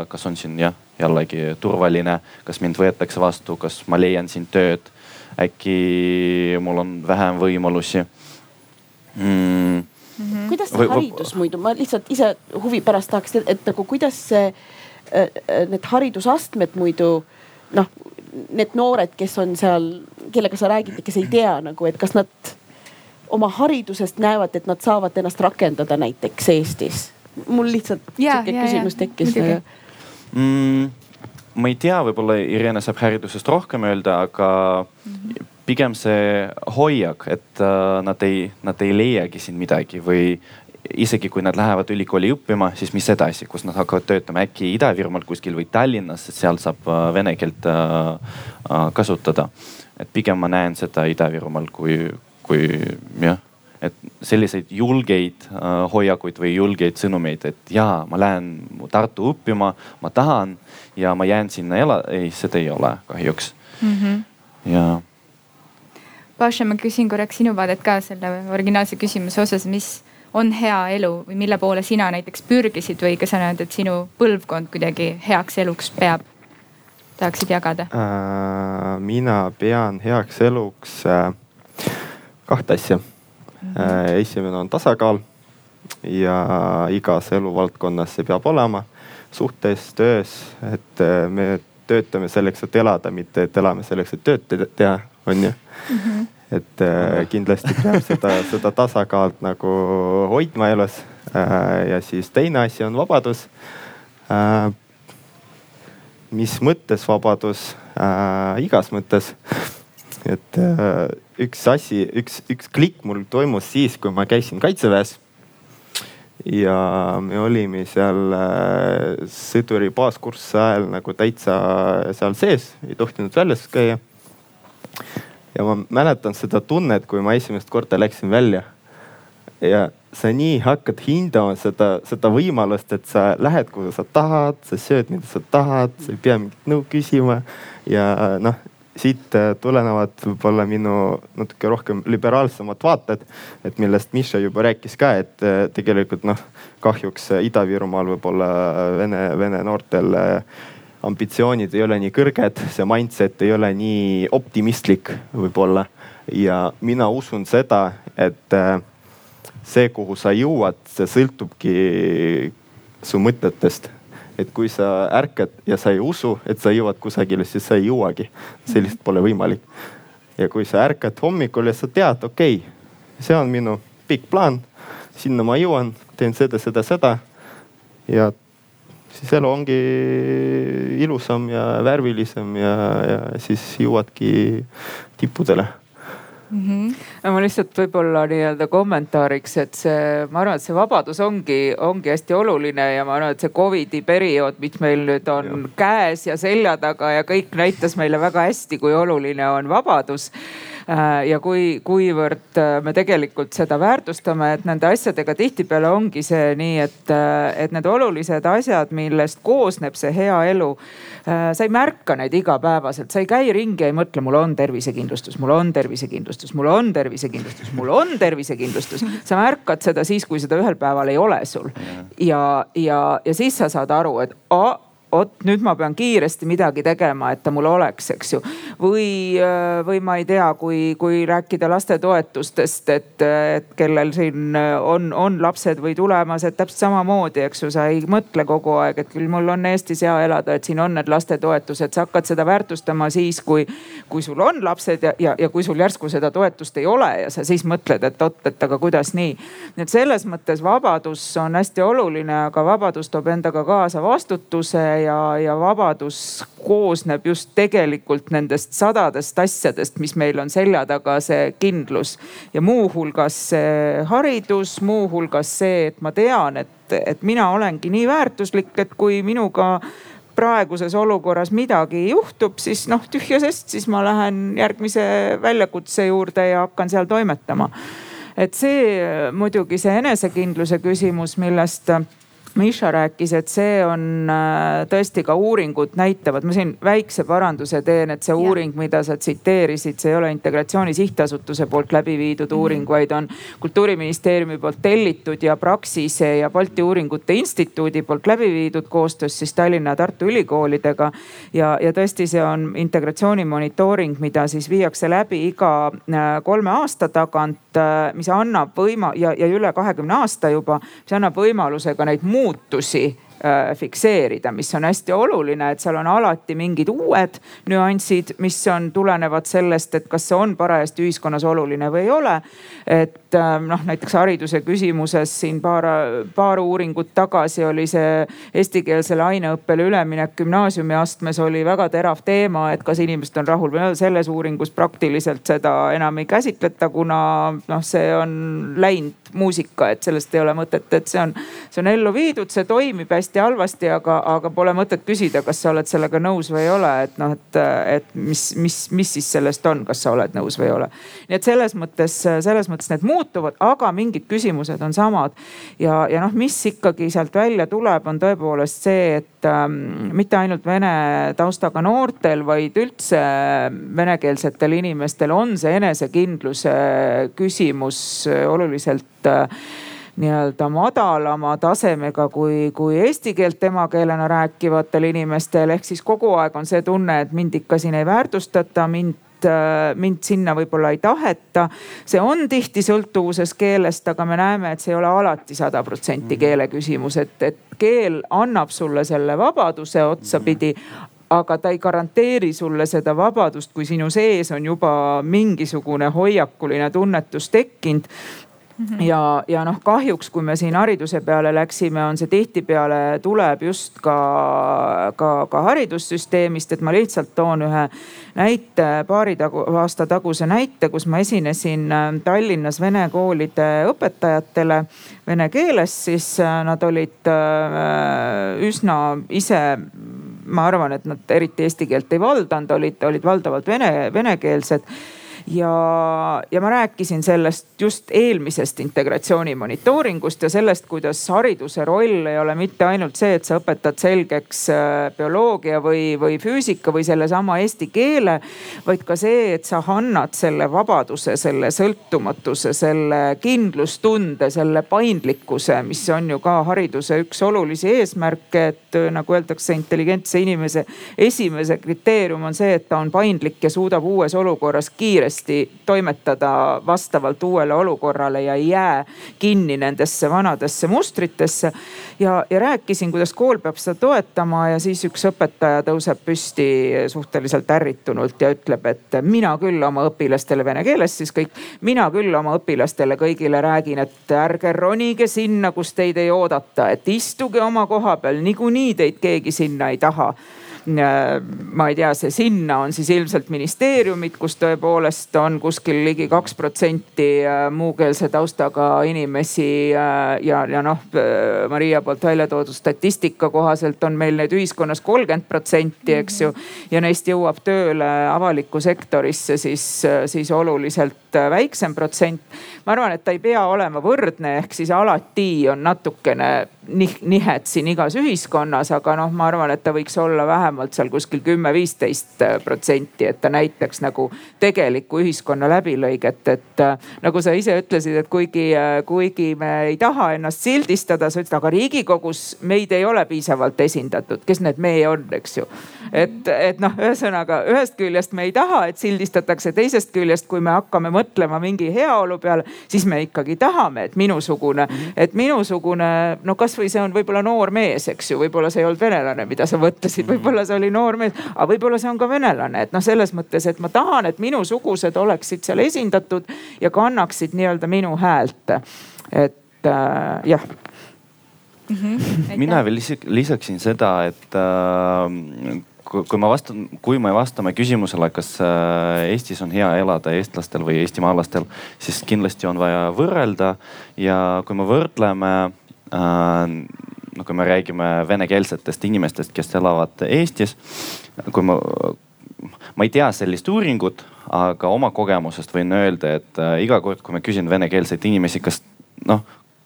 C: kas on siin jah jällegi turvaline, kas mind võetakse vastu, kas ma leian siin tööd, äkki mul on vähem võimalusi
E: mm.. Mm -hmm. kuidas see haridus muidu, ma lihtsalt ise huvi pärast tahaks, et nagu kuidas see, äh, äh, need haridusastmed muidu noh, need noored, kes on seal, kellega sa räägid ja kes ei tea nagu, et kas nad oma haridusest näevad, et nad saavad ennast rakendada näiteks Eestis? mul lihtsalt sihuke küsimus tekkis
C: mm,? ma ei tea, võib-olla Irene saab haridusest rohkem öelda, aga mm -hmm. pigem see hoiak, et uh, nad ei, nad ei leiagi siin midagi või isegi kui nad lähevad ülikooli õppima, siis mis edasi, kus nad hakkavad töötama, äkki Ida-Virumaal kuskil või Tallinnas, sest seal saab uh, vene keelt uh, uh, kasutada. et pigem ma näen seda Ida-Virumaal kui, kui jah et selliseid julgeid äh, hoiakuid või julgeid sõnumeid, et jaa, ma lähen Tartu õppima, ma tahan ja ma jään sinna ela-, ei, seda ei ole kahjuks mm. -hmm. ja.
B: Paša, ma küsin korraks sinu vaadet ka selle originaalse küsimuse osas, mis on hea elu või mille poole sina näiteks pürgisid või kas sa näed, et sinu põlvkond kuidagi heaks eluks peab? tahaksid jagada
F: äh,? mina pean heaks eluks äh, kahte asja Äh, esimene on tasakaal ja igas eluvaldkonnas see peab olema suhtes, töös, et me töötame selleks, et elada, mitte et elame selleks, et tööd teha, on ju mm. -hmm. Et äh, kindlasti peab seda, seda tasakaalu nagu hoidma elus. ja siis teine asi on vabadus. mis mõttes vabadus? igas mõttes et äh, üks asi, üks, üks klikk mul toimus siis, kui ma käisin kaitseväes. ja me olime seal äh, sõduri baaskursse ajal nagu täitsa seal sees, ei tohtinud väljas käia. Ja ma mäletan seda tunnet, kui ma esimest korda läksin välja. ja sa nii hakkad hindama seda, seda võimalust, et sa lähed, kuhu sa tahad, sa sööd, mida sa tahad, sa ei pea mingit nõu küsima ja noh siit äh, tulenevad võib-olla minu natuke rohkem liberaalsemad vaated, et millest Miša juba rääkis ka, et äh, tegelikult noh, kahjuks Ida-Virumaal võib-olla vene, vene noortel äh, ambitsioonid ei ole nii kõrged, see mindset ei ole nii optimistlik võib-olla. ja mina usun seda, et see, kuhu sa jõuad, see sõltubki su mõtetest et kui sa ärkad ja sa ei usu, et sa jõuad kusagile, siis sa ei jõuagi. see lihtsalt pole võimalik. ja kui sa ärkad hommikul ja sa tead, okei okay,, see on minu pikk plaan, sinna ma jõuan, teen seda, seda, seda. ja siis elu ongi ilusam ja värvilisem ja, ja siis jõuadki tippudele
D: mm. -hmm. no ma lihtsalt võib-olla nii-öelda kommentaariks, et see, ma arvan, et see vabadus ongi, ongi hästi oluline ja ma arvan, et see Covidi periood, mis meil nüüd on ja. käes ja selja taga ja kõik näitas meile väga hästi, kui oluline on vabadus ja kui, kuivõrd äh, me tegelikult seda väärtustame, et nende asjadega tihtipeale ongi see nii, et, äh, et need olulised asjad, millest koosneb see hea elu sa ei märka neid igapäevaselt, sa ei käi ringi ja ei mõtle, mul on tervisekindlustus, mul on tervisekindlustus, mul on tervisekindlustus, mul on tervisekindlustus. sa märkad seda siis, kui seda ühel päeval ei ole sul. ja, ja, ja siis sa saad aru, et a, vot nüüd ma pean kiiresti midagi tegema, et ta mul oleks, eks ju. või, äh, või ma ei tea, kui, kui rääkida lastetoetustest, et, et kellel siin on, on lapsed või tulemas, et täpselt samamoodi, eks ju, sa ei mõtle kogu aeg, et küll mul on Eestis hea elada, et siin on need lastetoetused, sa hakkad seda väärtustama siis, kui, kui sul on lapsed ja, ja, ja kui sul järsku seda toetust ei ole ja sa siis mõtled, et oot, et aga kuidas nii. nii et selles mõttes vabadus on hästi oluline, aga vabadus toob endaga kaasa vastutuse ja, ja vabadus koosneb just tegelikult nendest sadadest asjadest, mis meil on selja taga, see kindlus. ja muuhulgas see haridus, muuhulgas see, et ma tean, et, et mina olengi nii väärtuslik, et kui minuga praeguses olukorras midagi juhtub, siis noh tühja sest, siis ma lähen järgmise väljakutse juurde ja hakkan seal toimetama. et see muidugi see enesekindluse küsimus, millest Miša rääkis, et see on äh, tõesti ka uuringud näitavad, ma siin väikse paranduse teen, et see ja. uuring, mida sa tsiteerisid, see ei ole Integratsiooni Sihtasutuse poolt läbi viidud mm -hmm. uuring, vaid on kultuuriministeeriumi poolt tellitud ja Praxise ja Balti Uuringute Instituudi poolt läbi viidud koostöös siis Tallinna ja Tartu ülikoolidega. ja, ja tõesti, see on integratsiooni monitooring, mida siis viiakse läbi iga äh, kolme aasta tagant, mis annab võima- ja, ja üle kahekümne aasta juba, mis annab võimaluse ka neid muutusi muutusi Äh, fikseerida, mis on hästi oluline, et seal on alati mingid uued nüansid, mis on, tulenevad sellest, et kas see on parajasti ühiskonnas oluline või ei ole. et äh, noh, näiteks hariduse küsimuses siin paar, paar uuringut tagasi oli see eestikeelsele aineõppele üleminek gümnaasiumiastmes oli väga terav teema, et kas inimesed on rahul või ole. selles uuringus praktiliselt seda enam ei käsitleta, kuna noh, see on läinud muusika, et sellest ei ole mõtet, et see on, see on ellu viidud, see toimib hästi halvasti, aga, aga pole mõtet küsida, kas sa oled sellega nõus või ei ole, et noh, et, et mis, mis, mis siis sellest on, kas sa oled nõus või ei ole. nii et selles mõttes, selles mõttes need muutuvad, aga mingid küsimused on samad. ja, ja noh, mis ikkagi sealt välja tuleb, on tõepoolest see, et ähm, mitte ainult vene taustaga noortel, vaid üldse venekeelsetel inimestel on see enesekindluse küsimus oluliselt äh, nii-öelda madalama tasemega kui, kui eesti keelt emakeelena rääkivatel inimestel. ehk siis kogu aeg on see tunne, et mind ikka siin ei väärtustata, mind mind sinna võib-olla ei taheta. see on tihti sõltuvuses keelest, aga me näeme, et see ei ole alati sada protsenti mhm. keele küsimus, et, et keel annab sulle selle vabaduse otsapidi aga ta ei garanteeri sulle seda vabadust, kui sinu sees on juba mingisugune hoiakuline tunnetus tekkinud Mhm. Ja, ja noh, kahjuks, kui me siin hariduse peale läksime, on see tihtipeale tuleb just ka, ka, ka haridussüsteemist, et ma lihtsalt toon ühe näite, paari tagu, aasta taguse näite, kus ma esinesin äh, Tallinnas vene koolide õpetajatele vene keeles, siis äh, nad olid äh, üsna ise ma arvan, et nad eriti eesti keelt ei valdanud, olid, olid valdavalt vene, venekeelsed ja, ja ma rääkisin sellest just eelmisest integratsiooni monitooringust ja sellest, kuidas hariduse roll ei ole mitte ainult see, et sa õpetad selgeks äh, bioloogia või, või füüsika või sellesama eesti keele. vaid ka see, et sa annad selle vabaduse, selle sõltumatuse, selle kindlustunde, selle paindlikkuse, mis on ju ka hariduse üks olulisi eesmärke, et äh, nagu öeldakse, intelligentse inimese esimese kriteerium on see, et ta on paindlik ja suudab uues olukorras kiiresti kiiresti toimetada vastavalt uuele olukorrale ja ei jää kinni nendesse vanadesse mustritesse. ja, ja rääkisin, kuidas kool peab seda toetama ja siis üks õpetaja tõuseb püsti suhteliselt ärritunult ja ütleb, et mina küll oma õpilastele vene keeles siis kõik, mina küll oma õpilastele kõigile räägin, et ärge ronige sinna, kus teid ei oodata, et istuge oma koha peal, niikuinii teid keegi sinna ei taha ma ei tea, see sinna on siis ilmselt ministeeriumid, kus tõepoolest on kuskil ligi kaks protsenti äh, muukeelse taustaga inimesi. Äh, ja, ja noh, Maria poolt välja toodud statistika kohaselt on meil neid ühiskonnas kolmkümmend protsenti, eks ju. ja neist jõuab tööle avalikku sektorisse siis, siis oluliselt väiksem protsent. ma arvan, et ta ei pea olema võrdne, ehk siis alati on natukene nihet siin igas ühiskonnas, aga noh, ma arvan, et ta võiks olla vähemalt seal kuskil kümme, viisteist protsenti, et ta näitaks nagu tegelikku ühiskonna läbilõiget, et äh, nagu sa ise ütlesid, et kuigi, äh, kuigi me ei taha ennast sildistada, sa ütlesid, aga riigikogus meid ei ole piisavalt esindatud, kes need me on, eks ju. et, et noh, ühesõnaga ühest küljest me ei taha, et sildistatakse, teisest küljest, kui me hakkame mõtlema mingi heaolu peale, siis me ikkagi tahame, et minusugune, et minusugune no kas kasvõi see on võib-olla noor mees, eks ju, võib-olla see ei olnud venelane, mida sa mõtlesid, võib-olla see oli noor mees, aga võib-olla see on ka venelane, et noh, selles mõttes, et ma tahan, et minusugused oleksid seal esindatud ja kannaksid nii-öelda minu häält. et äh, jah
B: mm. -hmm.
C: mina veel lisaksin seda, et äh, kui ma vastan, kui me vastame küsimusele, kas äh, Eestis on hea elada eestlastel või eestimaalastel, siis kindlasti on vaja võrrelda ja kui me võrdleme äh, no kui me räägime venekeelsetest inimestest, kes elavad Eestis, kui ma, ma ei tea sellist uuringut, aga oma kogemusest võin öelda, et äh, iga kord, kui ma küsin venekeelseid inimesi, kas noh,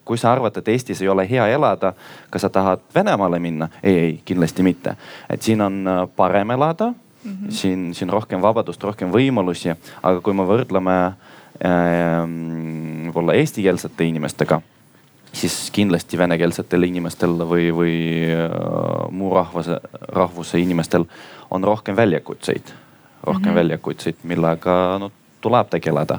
C: kui sa arvad, et Eestis ei ole hea elada, kas sa tahad Venemaale minna? ei, ei kindlasti mitte. et siin on äh, parem elada mm, -hmm. siin, siin rohkem vabadust, rohkem võimalusi, aga kui me võrdleme äh, võib-olla eestikeelsete inimestega, siis kindlasti venekeelsetel inimestel või, või äh, muu rahvuse, rahvuse inimestel on rohkem väljakutseid, rohkem mm -hmm. väljakutseid, millega no, tuleb tegeleda.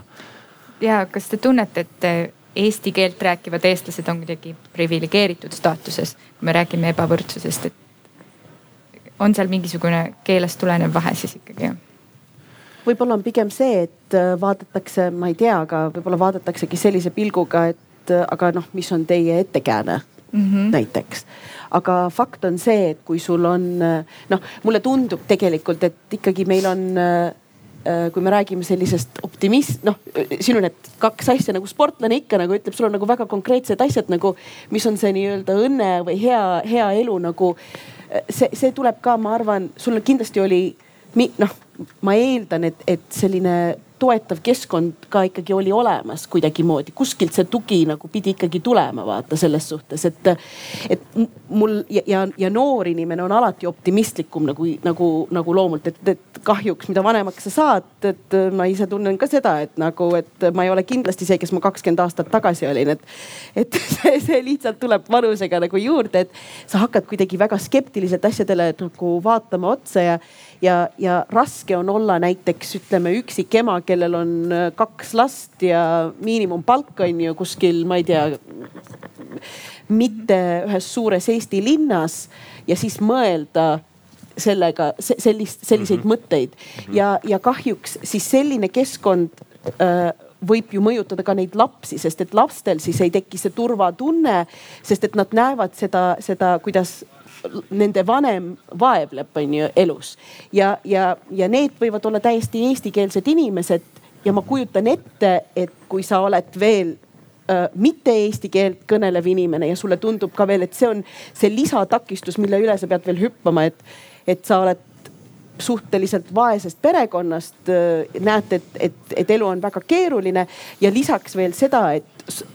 B: ja kas te tunnete, et eesti keelt rääkivad eestlased on kuidagi priviligeeritud staatuses, kui me räägime ebavõrdsusest, et on seal mingisugune keelest tulenev vahe siis ikkagi?
E: võib-olla on pigem see, et äh, vaadatakse, ma ei tea, aga võib-olla vaadataksegi sellise pilguga, et äh, aga noh, mis on teie ettekääne mm -hmm. näiteks aga fakt on see, et kui sul on äh, noh, mulle tundub tegelikult, et ikkagi meil on Äh, kui me räägime sellisest optimist, noh siin on need kaks asja nagu sportlane ikka nagu ütleb, sul on nagu väga konkreetsed asjad nagu, mis on see nii-öelda õnne või hea, hea elu nagu. See, see tuleb ka, ma arvan, sul kindlasti oli noh, ma eeldan, et, et selline toetav keskkond ka ikkagi oli olemas kuidagimoodi, kuskilt see tugi nagu pidi ikkagi tulema, vaata selles suhtes, et, et mul ja, ja, ja noor inimene on alati optimistlikum nagu, nagu, nagu loomult, et, et kahjuks, mida vanemaks sa saad, et ma ise tunnen ka seda, et nagu, et ma ei ole kindlasti see, kes ma kakskümmend aastat tagasi olin, et. et see, see lihtsalt tuleb vanusega nagu juurde, et sa hakkad kuidagi väga skeptiliselt asjadele nagu vaatama otsa ja ja, ja raske on olla näiteks ütleme üksik ema, kellel on äh, kaks last ja miinimumpalk on ju kuskil, ma ei tea, mitte ühes suures Eesti linnas ja siis mõelda sellega sellist, selliseid mm -hmm. mõtteid ja, ja kahjuks siis selline keskkond äh, võib ju mõjutada ka neid lapsi, sest et lastel siis ei teki see turvatunne, sest et nad näevad seda, seda, kuidas nende vanem vaevleb, on ju elus. ja, ja, ja need võivad olla täiesti eestikeelsed inimesed ja ma kujutan ette, et kui sa oled veel äh, mitte eesti keelt kõnelev inimene ja sulle tundub ka veel, et see on see lisatakistus, mille üle sa pead veel hüppama, et, et sa oled suhteliselt vaesest perekonnast, näete, et, et, et elu on väga keeruline ja lisaks veel seda, et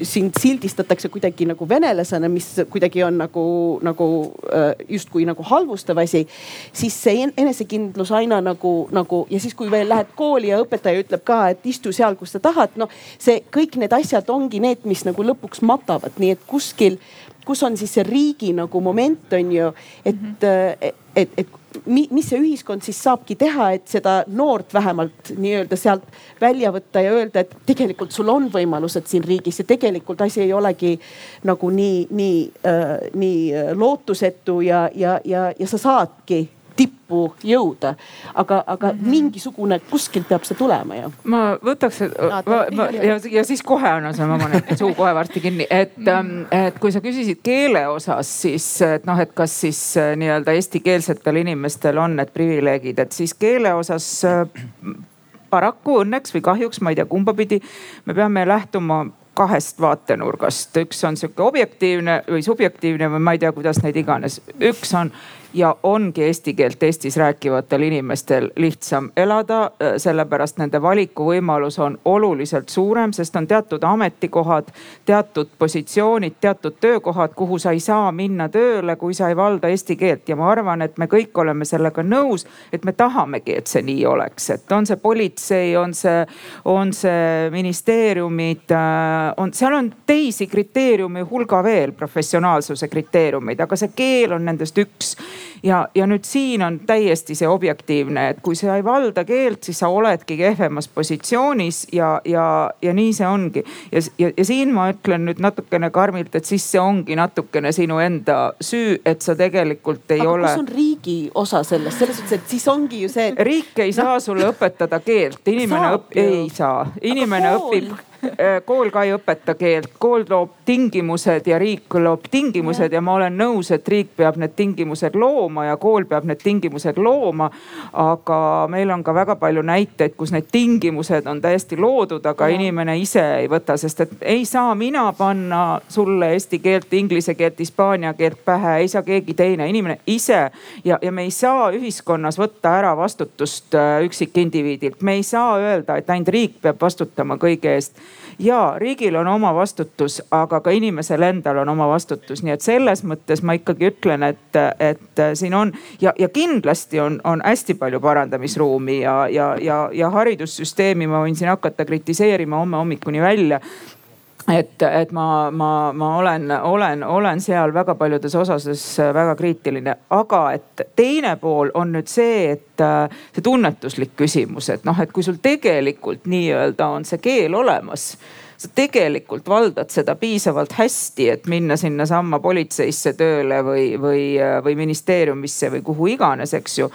E: sind sildistatakse kuidagi nagu venelasena, mis kuidagi on nagu, nagu äh, justkui nagu halvustav asi. siis see enesekindlus aina nagu, nagu ja siis, kui veel lähed kooli ja õpetaja ütleb ka, et istu seal, kus sa tahad, noh see kõik need asjad ongi need, mis nagu lõpuks matavad, nii et kuskil, kus on siis see riigi nagu moment on ju, et mm, -hmm. et, et, et mis see ühiskond siis saabki teha, et seda noort vähemalt nii-öelda sealt välja võtta ja öelda, et tegelikult sul on võimalused siin riigis ja tegelikult asi ei olegi nagu nii, nii äh,, nii lootusetu ja, ja, ja, ja sa saadki tippu jõuda. aga, aga mm -hmm. mingisugune kuskilt peab see tulema ju.
D: ma võtaks no,, ja, ja siis kohe annan sulle, ma panen suu kohe varsti kinni, et mm, -hmm. et kui sa küsisid keele osas, siis et noh, et kas siis äh, nii-öelda eestikeelsetel inimestel on need privileegid, et siis keele osas äh, paraku õnneks või kahjuks, ma ei tea, kumba pidi, me peame lähtuma kahest vaatenurgast, üks on sihuke objektiivne või subjektiivne või ma ei tea, kuidas neid iganes. üks on ja ongi eesti keelt Eestis rääkivatel inimestel lihtsam elada, äh, sellepärast nende valikuvõimalus on oluliselt suurem, sest on teatud ametikohad, teatud positsioonid, teatud töökohad, kuhu sa ei saa minna tööle, kui sa ei valda eesti keelt. Ja ma arvan, et me kõik oleme sellega nõus, et me tahamegi, et see nii oleks, et on see politsei, on see, on see ministeeriumid, äh, on, seal on teisi kriteeriume hulga veel, professionaalsuse kriteeriumeid, aga see keel on nendest üks ja, ja nüüd siin on täiesti see objektiivne, et kui sa ei valda keelt, siis sa oledki kehvemas positsioonis ja, ja, ja nii see ongi. ja, ja, ja siin ma ütlen nüüd natukene karmilt, et siis see ongi natukene sinu enda süü, et sa tegelikult ei
E: Aga
D: ole.
E: kus on riigi osa selles, selles suhtes, et siis ongi ju see et....
D: riik ei no. saa sulle õpetada keelt, inimene õp-, ei saa, inimene õpib kool ka ei õpeta keelt, kool loob tingimused ja riik loob tingimused ja, ja ma olen nõus, et riik peab need tingimused looma ja kool peab need tingimused looma. aga meil on ka väga palju näiteid, kus need tingimused on täiesti loodud, aga ja. inimene ise ei võta, sest et ei saa mina panna sulle eesti keelt, inglise keelt, hispaania keelt pähe, ei saa keegi teine, inimene ise ja, ja me ei saa ühiskonnas võtta ära vastutust äh, üksikindiviidilt, me ei saa öelda, et ainult riik peab vastutama kõige eest ja riigil on oma vastutus, aga ka inimesel endal on oma vastutus, nii et selles mõttes ma ikkagi ütlen, et, et siin on ja, ja kindlasti on, on hästi palju parandamisruumi ja, ja, ja, ja haridussüsteemi ma võin siin hakata kritiseerima homme hommikuni välja et, et ma, ma, ma olen, olen, olen seal väga paljudes osades väga kriitiline, aga et teine pool on nüüd see, et see tunnetuslik küsimus, et noh, et kui sul tegelikult nii-öelda on see keel olemas sa tegelikult valdad seda piisavalt hästi, et minna sinnasamma politseisse tööle või, või, või ministeeriumisse või kuhu iganes, eks ju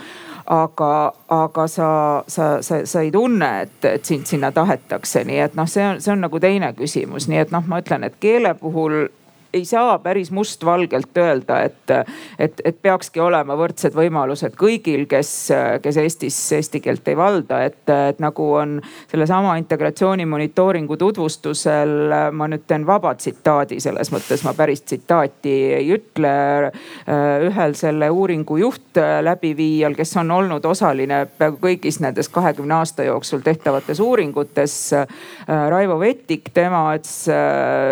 D: aga, aga sa, sa, sa, sa ei tunne, et, et sind sinna tahetakse, nii et noh, see on, see on nagu teine küsimus, nii et noh, ma ütlen, et keele puhul ei saa päris mustvalgelt öelda, et, et, et peakski olema võrdsed võimalused kõigil, kes, kes Eestis eesti keelt ei valda. et, et nagu on sellesama integratsiooni monitooringu tutvustusel, ma nüüd teen vaba tsitaadi, selles mõttes ma päris tsitaati ei ütle. ühel selle uuringu juhtläbiviijal, kes on olnud osaline peaaegu kõigis nendes kahekümne aasta jooksul tehtavates uuringutes. Raivo Vettik, tema ütles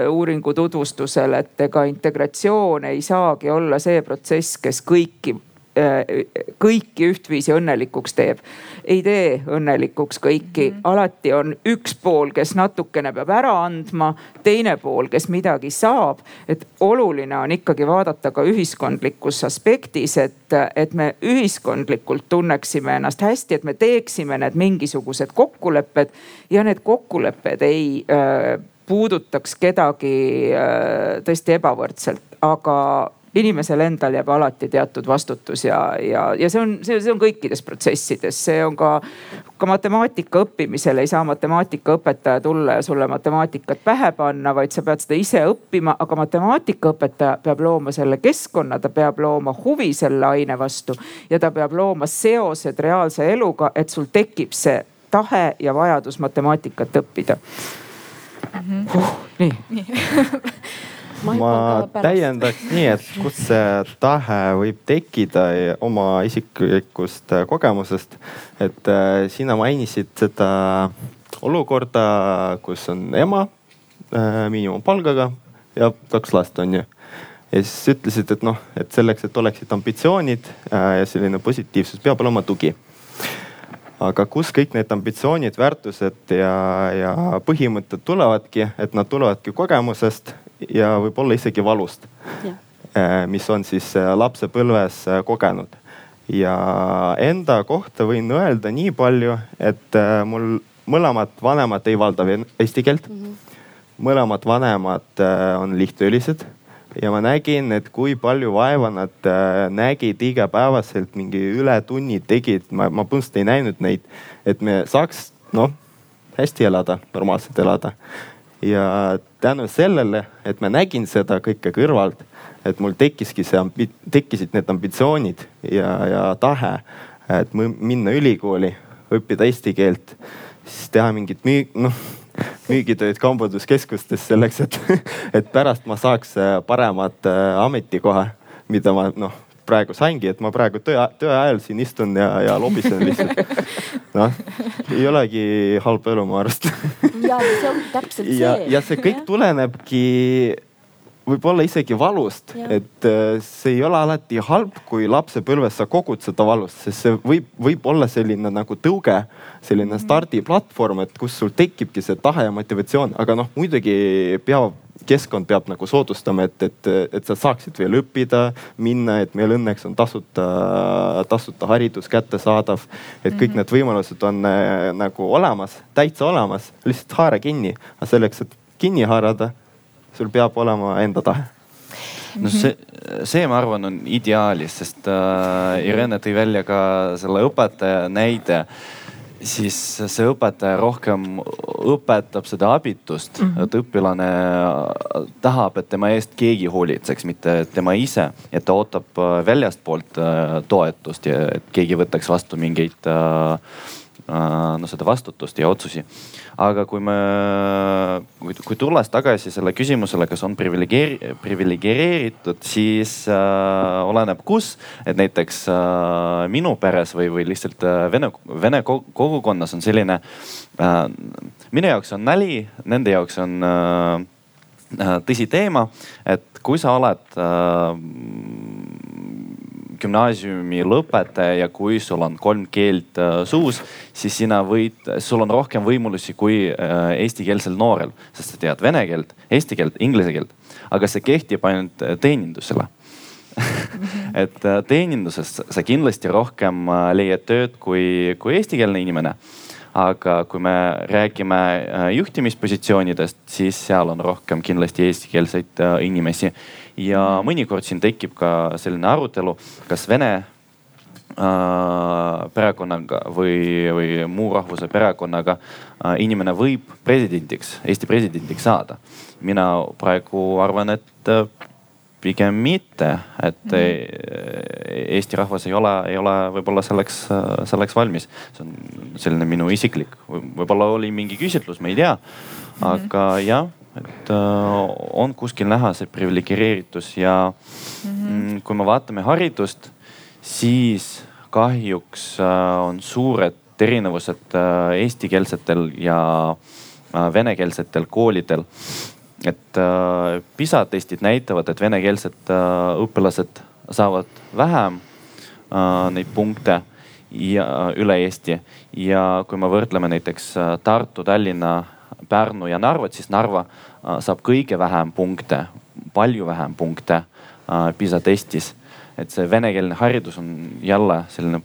D: uuringu tutvustusel, et et ega integratsioon ei saagi olla see protsess, kes kõiki äh, kõiki ühtviisi õnnelikuks teeb. ei tee õnnelikuks kõiki mm, -hmm. alati on üks pool, kes natukene peab ära andma, teine pool, kes midagi saab. et oluline on ikkagi vaadata ka ühiskondlikus aspektis, et, et me ühiskondlikult tunneksime ennast hästi, et me teeksime need mingisugused kokkulepped ja need kokkulepped ei äh, puudutaks kedagi äh, tõesti ebavõrdselt, aga inimesel endal jääb alati teatud vastutus ja, ja, ja see on, see, see on kõikides protsessides, see on ka, ka matemaatika õppimisel ei saa matemaatikaõpetaja tulla ja sulle matemaatikat pähe panna, vaid sa pead seda ise õppima, aga matemaatikaõpetaja peab looma selle keskkonna, ta peab looma huvi selle aine vastu ja ta peab looma seosed reaalse eluga, et sul tekib see tahe ja vajadus matemaatikat õppida
F: mm. -hmm. Uh, nii ma, ma täiendaks nii, et kust see tahe võib tekkida oma isiklikust äh, kogemusest. et äh, sina mainisid seda olukorda, kus on ema äh, miinimumpalgaga ja kaks last on ju. ja siis ütlesid, et noh, et selleks, et oleksid ambitsioonid äh, ja selline positiivsus, peab olema tugi aga kus kõik need ambitsioonid, väärtused ja, ja põhimõtted tulevadki, et nad tulevadki kogemusest ja võib-olla isegi valust. Eh, mis on siis eh, lapsepõlves eh, kogenud ja enda kohta võin öelda nii palju, et mul mõlemad vanemad ei valda eesti keelt mm. -hmm. mõlemad vanemad on lihttöölised ja ma nägin, et kui palju vaeva nad äh, nägid igapäevaselt, mingi ületunnid tegid, ma, ma põhimõtteliselt ei näinud neid, et me saaks noh hästi elada, normaalselt elada. ja tänu sellele, et ma nägin seda kõike kõrvalt, et mul tekkiski see, tekkisid need ambitsioonid ja, ja tahe, et minna ülikooli, õppida eesti keelt, siis teha mingit müü-, noh müügitööd kaubanduskeskustes selleks, et, et pärast ma saaks äh, paremat äh, ametikoha, mida ma noh praegu saingi, et ma praegu töö, töö ajal siin istun ja, ja lobisen lihtsalt. noh, ei olegi halb elu, ma arvast.
E: ja see on täpselt see.
F: ja see kõik tulenebki võib-olla isegi valust, et äh, see ei ole alati halb, kui lapsepõlves sa kogud seda valust, sest see võib, võib olla selline nagu tõuge, selline mhm. stardiplatvorm, et kus sul tekibki see tahe ja motivatsioon, aga noh, muidugi peab keskkond peab nagu soodustama, et, et, et sa saaksid veel õppida, minna, et meil õnneks on tasuta, tasuta haridus kättesaadav. et kõik mm -hmm. need võimalused on äh, nagu olemas, täitsa olemas, lihtsalt haara kinni. aga selleks, et kinni haarada, sul peab olema enda tahe
C: no see, see, ma arvan, on ideaalis, sest äh, Irene tõi välja ka selle õpetaja näide. siis see õpetaja rohkem õpetab seda abitust mm, -hmm. et õpilane tahab, et tema eest keegi hoolitseks, mitte tema ise. et ta ootab väljastpoolt toetust ja et keegi võtaks vastu mingeid no seda vastutust ja otsusi aga kui me, kui, kui tulles tagasi selle küsimusele, kas on priviligeeri-, priviligeeritud, siis äh, oleneb kus. et näiteks äh, minu peres või, või lihtsalt äh, vene, vene kogukonnas on selline äh,. minu jaoks on nali, nende jaoks on äh, äh tõsi teema, et kui sa oled äh, gümnaasiumi lõpetaja ja kui sul on kolm keelt äh, suus, siis sina võid, sul on rohkem võimalusi kui äh, eestikeelsel noorel, sest sa tead vene keelt, eesti keelt, inglise keelt. aga see kehtib ainult äh, teenindusele. Et teeninduses sa kindlasti rohkem leiad tööd kui, kui eestikeelne inimene. Aga kui me räägime juhtimispositsioonidest, siis seal on rohkem kindlasti eestikeelseid inimesi ja mõnikord siin tekib ka selline arutelu, kas vene äh, perekonnaga või, või muu rahvuse perekonnaga äh, inimene võib presidendiks, Eesti presidendiks saada. mina praegu arvan, et äh, pigem mitte, et mm -hmm. Eesti rahvas ei ole, ei ole võib-olla selleks, selleks valmis. see on selline minu isiklik, võib-olla oli mingi küsitlus, ma ei tea. Mhm. aga mm -hmm. jah et äh, on kuskil näha see priviligeeritus ja mhm. mm -hmm. kui me vaatame haridust, siis kahjuks äh, on suured erinevused äh, eestikeelsetel ja venekeelsetel koolidel. et PISA testid näitavad, et venekeelsed õpilased saavad vähem äh, neid punkte ja üle Eesti ja kui me võrdleme näiteks Tartu, Tallinna Pärnu ja Narvat, siis Narva äh, saab kõige vähem punkte, palju vähem punkte äh, PISA testis. et see venekeelne haridus on jälle selline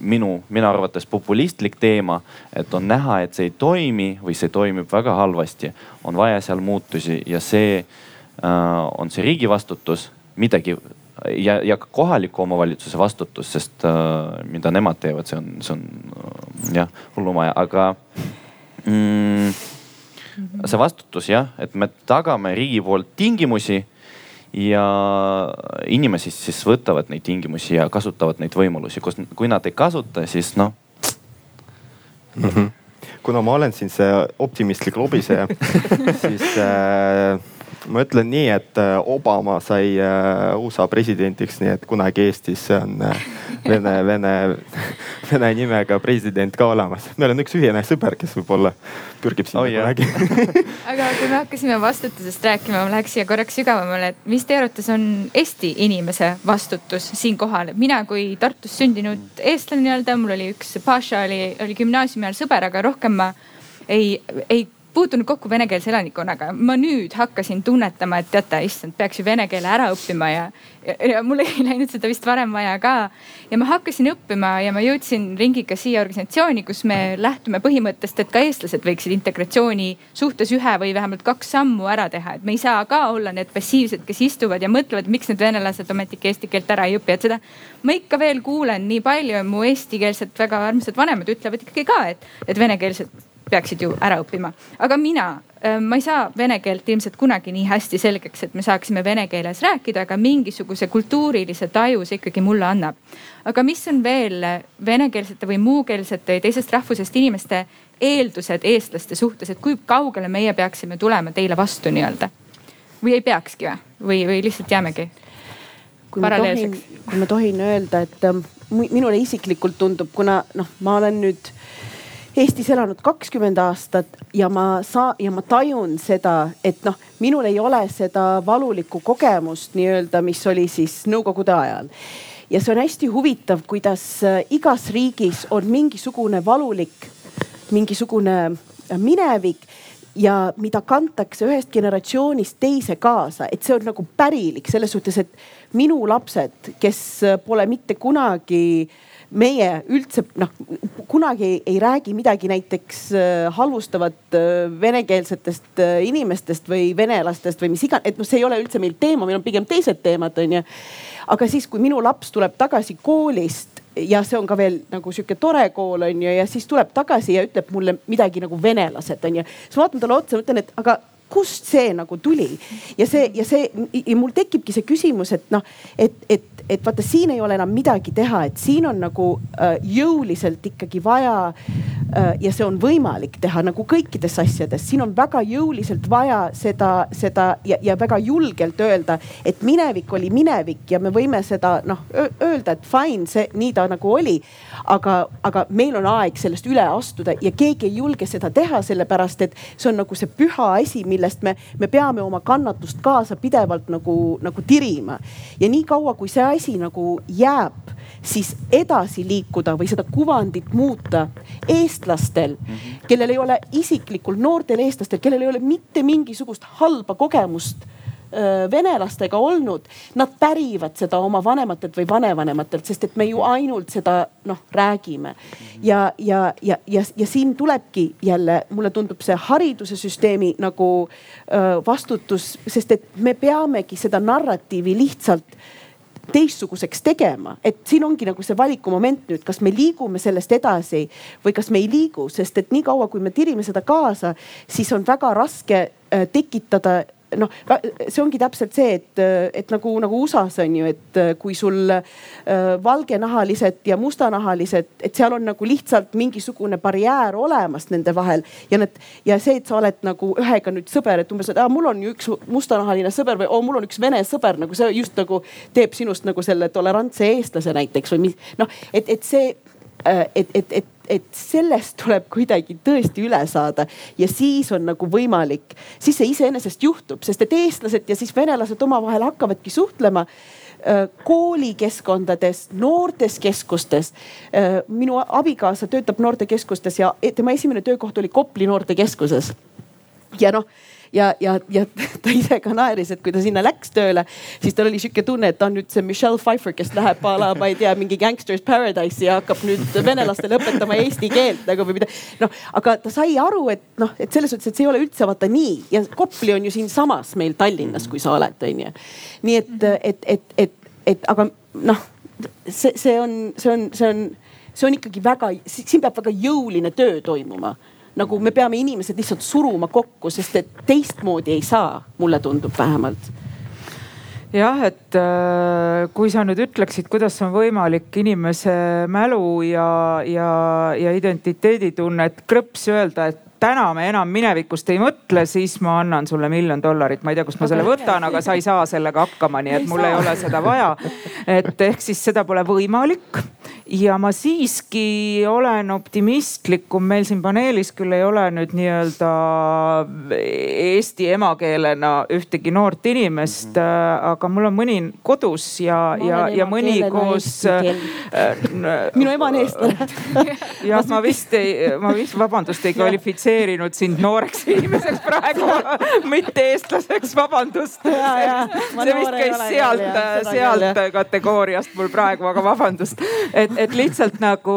C: minu, minu arvates populistlik teema, et on näha, et see ei toimi või see toimib väga halvasti. on vaja seal muutusi ja see äh, on see riigi vastutus, midagi ja, ja ka kohaliku omavalitsuse vastutus, sest mida nemad teevad, see on, see on jah hullumaja, aga mm, see vastutus jah, et me tagame riigi poolt tingimusi ja inimesed siis võtavad neid tingimusi ja kasutavad neid võimalusi, kus, kui nad ei kasuta, siis noh.
F: Mm -hmm.. kuna ma olen siin see optimistlik lobiseja siis äh, ma ütlen nii, et äh, Obama sai äh, USA presidendiks, nii et kunagi Eestis on äh, vene, vene, vene nimega president ka olemas. meil on üks ühine sõber, kes võib-olla pürgib sinna oh, kunagi
B: aga kui me hakkasime vastutusest rääkima, ma läheks siia korraks sügavamale, et mis teie arvates on Eesti inimese vastutus siinkohal? mina kui Tartus sündinud eestlane nii-öelda, mul oli üks Paša oli, oli gümnaasiumi ajal sõber, aga rohkem ma ei, ei puutunud kokku venekeelse elanikkonnaga. ma nüüd hakkasin tunnetama, et teate, issand, peaks ju vene keele ära õppima ja, ja, ja mul ei läinud seda vist varem vaja ka. ja ma hakkasin õppima ja ma jõudsin ringiga siia organisatsiooni, kus me lähtume põhimõttest, et ka eestlased võiksid integratsiooni suhtes ühe või vähemalt kaks sammu ära teha. et me ei saa ka olla need passiivsed, kes istuvad ja mõtlevad, miks need venelased ometigi eesti keelt ära ei õpi, et seda ma ikka veel kuulen nii palju, mu eestikeelsed väga armsad vanemad ütlevad ikkagi ka, et, et venekeelsed peaksid ju ära õppima. aga mina, äh, ma ei saa vene keelt ilmselt kunagi nii hästi selgeks, et me saaksime vene keeles rääkida, aga mingisuguse kultuurilise taju see ikkagi mulle annab. aga mis on veel venekeelsete või muukeelsete või teisest rahvusest inimeste eeldused eestlaste suhtes, et kui kaugele meie peaksime tulema teile vastu nii-öelda? või ei peakski või, või, või lihtsalt jäämegi?
E: kui ma tohin, kui ma tohin öelda, et ähm, minule isiklikult tundub, kuna noh, ma olen nüüd Eestis elanud kakskümmend aastat ja ma saa- ja ma tajun seda, et noh, minul ei ole seda valulikku kogemust nii-öelda, mis oli siis nõukogude ajal. ja see on hästi huvitav, kuidas äh, igas riigis on mingisugune valulik, mingisugune äh, minevik ja mida kantakse ühest generatsioonist teise kaasa, et see on nagu pärilik selles suhtes, et minu lapsed, kes äh, pole mitte kunagi äh, meie üldse noh, kunagi ei räägi midagi näiteks äh, halvustavat äh, venekeelsetest äh, inimestest või venelastest või mis iganes, et noh, see ei ole üldse meil teema, meil on pigem teised teemad, onju. aga siis, kui minu laps tuleb tagasi koolist ja see on ka veel nagu sihuke tore kool on ju ja siis tuleb tagasi ja ütleb mulle midagi nagu venelased on ju. siis ma vaatan talle otsa, mõtlen, et aga kust see nagu tuli ja see ja see ja mul tekibki see küsimus, et noh, et, et, et vaata, siin ei ole enam midagi teha, et siin on nagu äh, jõuliselt ikkagi vaja äh, ja see on võimalik teha nagu kõikides asjades, siin on väga jõuliselt vaja seda, seda ja, ja väga julgelt öelda, et minevik oli minevik ja me võime seda noh öelda, et fine, see nii ta nagu oli. Aga, aga meil on aeg sellest üle astuda ja keegi ei julge seda teha, sellepärast et see on nagu see püha asi, mille millest me, me peame oma kannatust kaasa pidevalt nagu, nagu tirima. ja niikaua, kui see asi nagu jääb, siis edasi liikuda või seda kuvandit muuta eestlastel, kellel ei ole isiklikult, noortel eestlastel, kellel ei ole mitte mingisugust halba kogemust venelastega olnud, nad pärivad seda oma vanematelt või vanevanematelt, sest et me ju ainult seda noh räägime. ja, ja, ja, ja, ja siin tulebki jälle, mulle tundub see hariduse süsteemi nagu öö, vastutus, sest et me peamegi seda narratiivi lihtsalt teistsuguseks tegema, et siin ongi nagu see valikumoment nüüd, kas me liigume sellest edasi või kas me ei liigu, sest et niikaua, kui me tirime seda kaasa, siis on väga raske tekitada noh, see ongi täpselt see, et, et nagu, nagu USA-s on ju, et kui sul äh, valgenahalised ja mustanahalised, et seal on nagu lihtsalt mingisugune barjäär olemas nende vahel ja need ja see, et sa oled nagu ühega nüüd sõber, et umbes, et aa, mul on ju üks mustanahaline sõber või oo, mul on üks vene sõber, nagu see just nagu teeb sinust nagu selle tolerantse eestlase näiteks või mis noh, et, et see, äh, et, et, et et sellest tuleb kuidagi tõesti üle saada ja siis on nagu võimalik, siis see iseenesest juhtub, sest et eestlased ja siis venelased omavahel hakkavadki suhtlema äh, koolikeskkondades, noortes keskustes. Äh, minu abikaasa töötab noortekeskustes ja tema esimene töökoht oli Kopli noortekeskuses. ja noh ja, ja, ja ta ise ka naeris, et kui ta sinna läks tööle, siis tal oli sihuke tunne, et ta on nüüd see Michelle Pfeiffer, kes läheb a la, ma ei tea, mingi Gangsters Paradise'i ja hakkab nüüd venelastele õpetama eesti keelt nagu või mida. noh, aga ta sai aru, et noh, et selles suhtes, et see ei ole üldse vaata nii ja Kopli on ju siinsamas meil Tallinnas, kui sa oled, onju. nii et, et, et, et, et aga noh, see, see on, see on, see on, see on ikkagi väga, siin peab väga jõuline töö toimuma nagu me peame inimesed lihtsalt suruma kokku, sest et teistmoodi ei saa, mulle tundub vähemalt
D: jah, et äh, kui sa nüüd ütleksid, kuidas on võimalik inimese mälu ja, ja, ja identiteeditunnet krõps öelda, et täna me enam minevikust ei mõtle, siis ma annan sulle miljon dollarit. ma ei tea, kust ma selle võtan, aga sa ei saa sellega hakkama, nii et mul ei ole seda vaja. et ehk siis seda pole võimalik ja ma siiski olen optimistlikum, meil siin paneelis küll ei ole nüüd nii-öelda eesti emakeelena ühtegi noort inimest mm, -hmm. aga mul on mõni kodus ja, ja, ja mõni koos.
E: Äh, minu ema on eestlane.
D: jah, ma vist ei, ma vist, vabandust, ei kvalifitseerinud sind nooreks inimeseks praegu mitte eestlaseks, vabandust. see vist käis sealt, sealt kategooriast mul praegu, aga vabandust, et et lihtsalt nagu,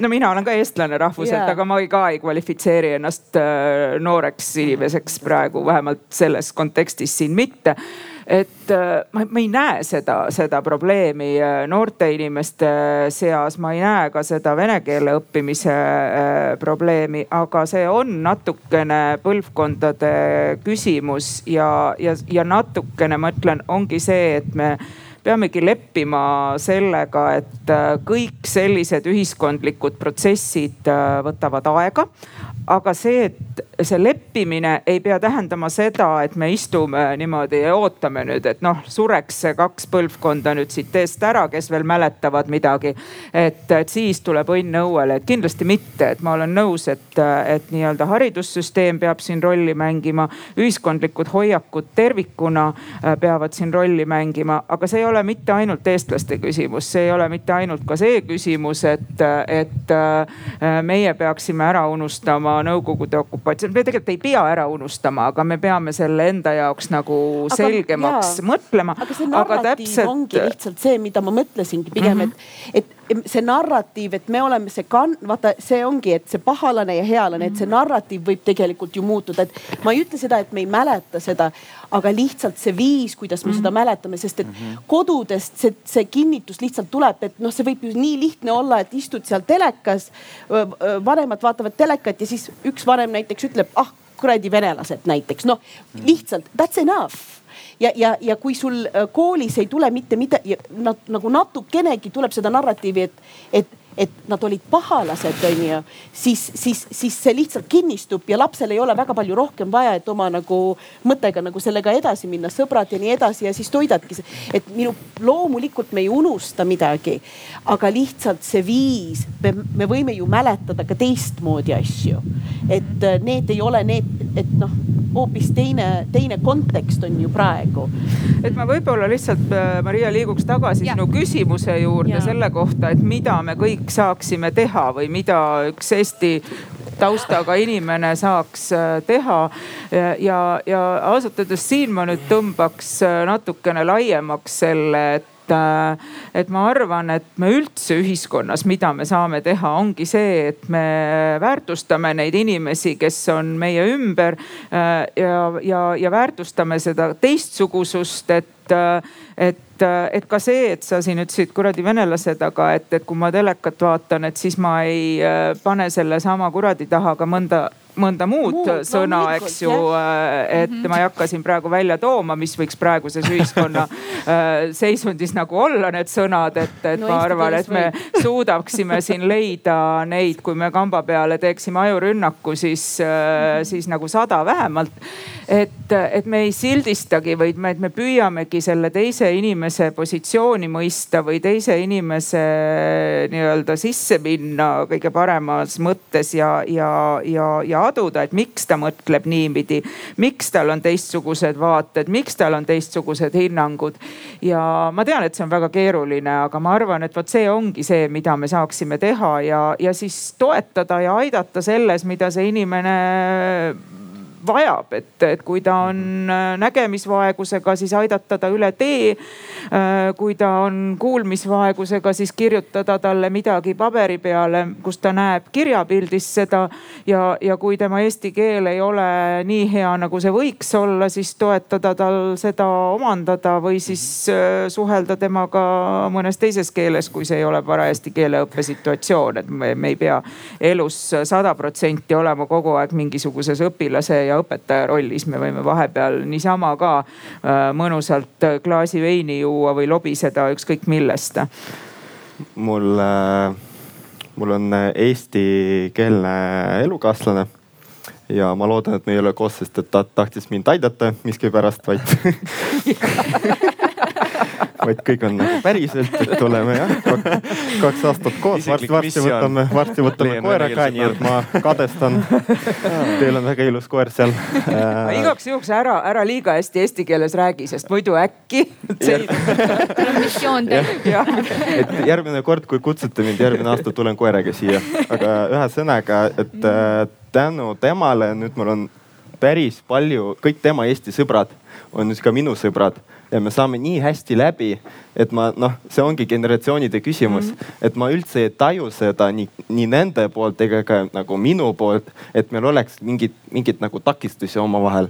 D: no mina olen ka eestlane rahvuselt yeah., aga ma ei, ka ei kvalifitseeri ennast äh, nooreks inimeseks praegu, vähemalt selles kontekstis siin mitte et äh, ma, ma ei näe seda, seda probleemi äh, noorte inimeste seas, ma ei näe ka seda vene keele õppimise probleemi, aga see on natukene põlvkondade küsimus ja, ja, ja natukene ma ütlen, ongi see, et me peamegi leppima sellega, et äh, kõik sellised ühiskondlikud protsessid äh, võtavad aega aga see, et see leppimine ei pea tähendama seda, et me istume niimoodi ja ootame nüüd, et noh, sureks see kaks põlvkonda nüüd siit eest ära, kes veel mäletavad midagi. et, et siis tuleb õnn õuele, et kindlasti mitte, et ma olen nõus, et, et nii-öelda haridussüsteem peab siin rolli mängima, ühiskondlikud hoiakud tervikuna äh, peavad siin rolli mängima, aga see ei ole mitte ainult eestlaste küsimus, see ei ole mitte ainult ka see küsimus, et, et äh, meie peaksime ära unustama Nõukogude okupatsioon, me tegelikult ei pea ära unustama, aga me peame selle enda jaoks nagu aga, selgemaks jaa. mõtlema.
E: aga see narratiiv täpselt... ongi lihtsalt see, mida ma mõtlesingi pigem mm, -hmm. et, et see narratiiv, et me oleme see kann-, vaata, see ongi, et see pahalane ja healane, et see narratiiv võib tegelikult ju muutuda, et ma ei ütle seda, et me ei mäleta seda, aga lihtsalt see viis, kuidas me seda mäletame, sest et kodudest see, see kinnitus lihtsalt tuleb, et noh, see võib ju nii lihtne olla, et istud seal telekas. vanemad vaatavad telekat ja siis üks vanem näiteks ütleb, ah kuradi venelased näiteks, noh lihtsalt that's enough ja, ja, ja kui sul äh, koolis ei tule mitte midagi, nagu natukenegi tuleb seda narratiivi, et, et et nad olid pahalased, onju, siis, siis, siis see lihtsalt kinnistub ja lapsel ei ole väga palju rohkem vaja, et oma nagu mõttega nagu sellega edasi minna, sõbrad ja nii edasi ja siis toidadki. et minu, loomulikult me ei unusta midagi, aga lihtsalt see viis, me, me võime ju mäletada ka teistmoodi asju. et äh, need ei ole need, et noh hoopis teine, teine kontekst on ju praegu.
D: et ma võib-olla lihtsalt, äh, Maria, liiguks tagasi ja. sinu küsimuse juurde ja. selle kohta, et mida me kõik saaksime teha või mida üks Eesti taustaga inimene saaks äh, teha. ja, ja ausalt öeldes siin ma nüüd tõmbaks äh, natukene laiemaks selle, et et, äh, et ma arvan, et me üldse ühiskonnas, mida me saame teha, ongi see, et me väärtustame neid inimesi, kes on meie ümber ja, ja, ja väärtustame seda teistsugusust, et, äh, et et ka see, et sa siin ütlesid kuradi venelased, aga et, et kui ma telekat vaatan, et siis ma ei pane sellesama kuradi taha ka mõnda mõnda muud, muud sõna, eks ju. Äh, et mm -hmm. ma ei hakka siin praegu välja tooma, mis võiks praeguses ühiskonna äh, seisundis nagu olla need sõnad, et, et no, ma arvan, et me või. suudaksime siin leida neid, kui me kamba peale teeksime ajurünnaku, siis mm, -hmm. siis nagu sada vähemalt. et, et me ei sildistagi, vaid me, et me püüamegi selle teise inimese positsiooni mõista või teise inimese nii-öelda sisse minna kõige paremas mõttes ja, ja, ja, ja aduda, et miks ta mõtleb niipidi. miks tal on teistsugused vaated, miks tal on teistsugused hinnangud. ja ma tean, et see on väga keeruline, aga ma arvan, et vot see ongi see, mida me saaksime teha ja, ja siis toetada ja aidata selles, mida see inimene vajab, et, et kui ta on äh, nägemisvaegusega, siis aidata ta üle tee. Äh, kui ta on kuulmisvaegusega, siis kirjutada talle midagi paberi peale, kus ta näeb kirjapildis seda. ja, ja kui tema eesti keel ei ole nii hea, nagu see võiks olla, siis toetada tal seda omandada või siis äh, suhelda temaga mõnes teises keeles, kui see ei ole parajasti keeleõppe situatsioon, et me, me ei pea elus sada protsenti olema kogu aeg mingisuguses õpilase ja õpetaja rollis, me võime vahepeal niisama ka äh, mõnusalt klaasi veini juua või lobiseda ükskõik millest.
F: mul, äh, mul on eestikeelne elukaaslane ja ma loodan, et me ei ole koos, sest et ta tahtis mind aidata miskipärast, vaid vaid kõik on nagu päriselt, et oleme jah kaks aastat koos, varsti, varsti võtame, varsti võtame koera ka, nii et ma kadestan. Teil on väga ilus koer seal
D: äh.... igaks juhuks ära, ära liiga hästi eesti keeles räägi, sest muidu äkki.
B: missioon täis.
F: et järgmine kord, kui kutsute mind, järgmine aasta tulen koeraga siia, aga ühesõnaga, et äh, tänu temale nüüd mul on päris palju, kõik tema Eesti sõbrad on nüüd ka minu sõbrad ja me saame nii hästi läbi, et ma noh, see ongi generatsioonide küsimus mm, -hmm. et ma üldse ei taju seda nii, nii nende poolt ega ka nagu minu poolt, et meil oleks mingit, mingit nagu takistusi omavahel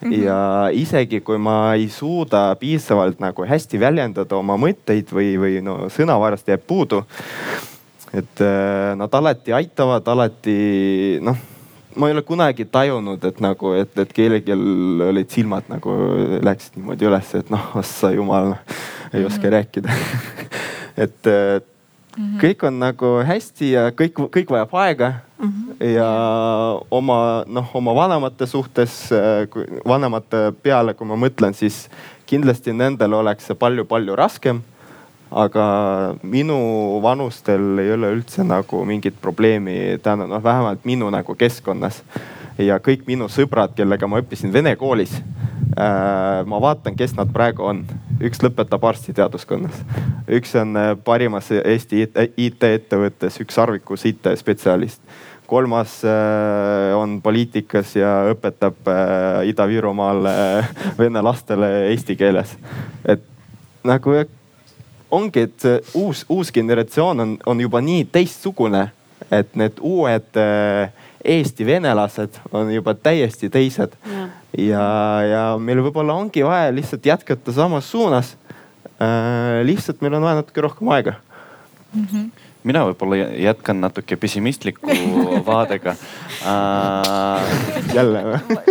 F: Mm -hmm. ja isegi kui ma ei suuda piisavalt nagu hästi väljendada oma mõtteid või, või no sõnavarast jääb puudu. et äh, nad alati aitavad, alati noh ma ei ole kunagi tajunud, et nagu, et, et kellelgi olid silmad nagu läksid niimoodi üles, et noh, ossa jumal, ei oska mm -hmm. rääkida et mm -hmm. kõik on nagu hästi ja kõik, kõik vajab aega mm. -hmm. ja oma noh, oma vanemate suhtes, vanemate peale, kui ma mõtlen, siis kindlasti nendel oleks see palju-palju raskem aga minu vanustel ei ole üldse nagu mingit probleemi täna noh, vähemalt minu nagu keskkonnas. ja kõik minu sõbrad, kellega ma õppisin vene koolis äh,. ma vaatan, kes nad praegu on. üks lõpetab arstiteaduskonnas, üks on äh, parimas Eesti IT-ettevõttes, üks Arvikus IT-spetsialist kolmas äh, on poliitikas ja õpetab äh, Ida-Virumaal äh, vene lastele eesti keeles. et nagu ongi, et see uus, uus generatsioon on, on juba nii teistsugune, et need uued äh, Eesti venelased on juba täiesti teised. ja, ja meil võib-olla ongi vaja lihtsalt jätkata samas suunas äh,. lihtsalt meil on vaja natuke rohkem aega
C: mm. -hmm mina võib-olla jätkan natuke pessimistliku vaadega
F: äh,. jälle või?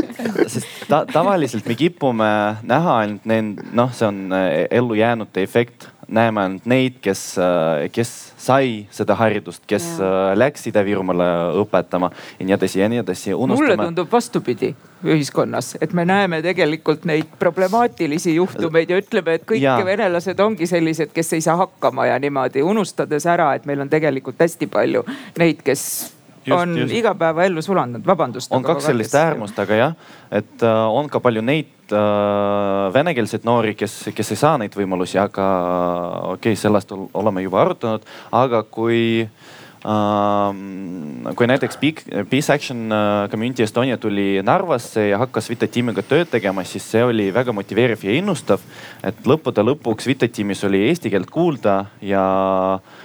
C: sest ta, tavaliselt me kipume näha ainult need, noh, see on eh, ellujäänute efekt näeme ainult neid, kes, äh, kes sai seda haridust, kes ja. Äh, läks Ida-Virumaale õpetama ja nii edasi ja nii edasi.
D: mulle tundub vastupidi ühiskonnas, et me näeme tegelikult neid problemaatilisi juhtumeid ja ütleme, et kõik ja. venelased ongi sellised, kes ei saa hakkama ja niimoodi unustades ära, et meil on tegelikult hästi palju neid, kes just, on just. igapäevaellu sulandunud, vabandust.
C: on kaks sellist äärmust, aga jah, et äh, on ka palju neid äh, venekeelseid noori, kes, kes ei saa neid võimalusi, aga okei okay,, sellest oleme juba arutanud, aga kui Uh, kui näiteks Peace Action äh, Community Estonia tuli Narvasse ja hakkas Vita tiimiga tööd tegema, siis see oli väga motiveeriv ja innustav. et lõppude lõpuks Vita tiimis oli eesti keelt kuulda ja uh,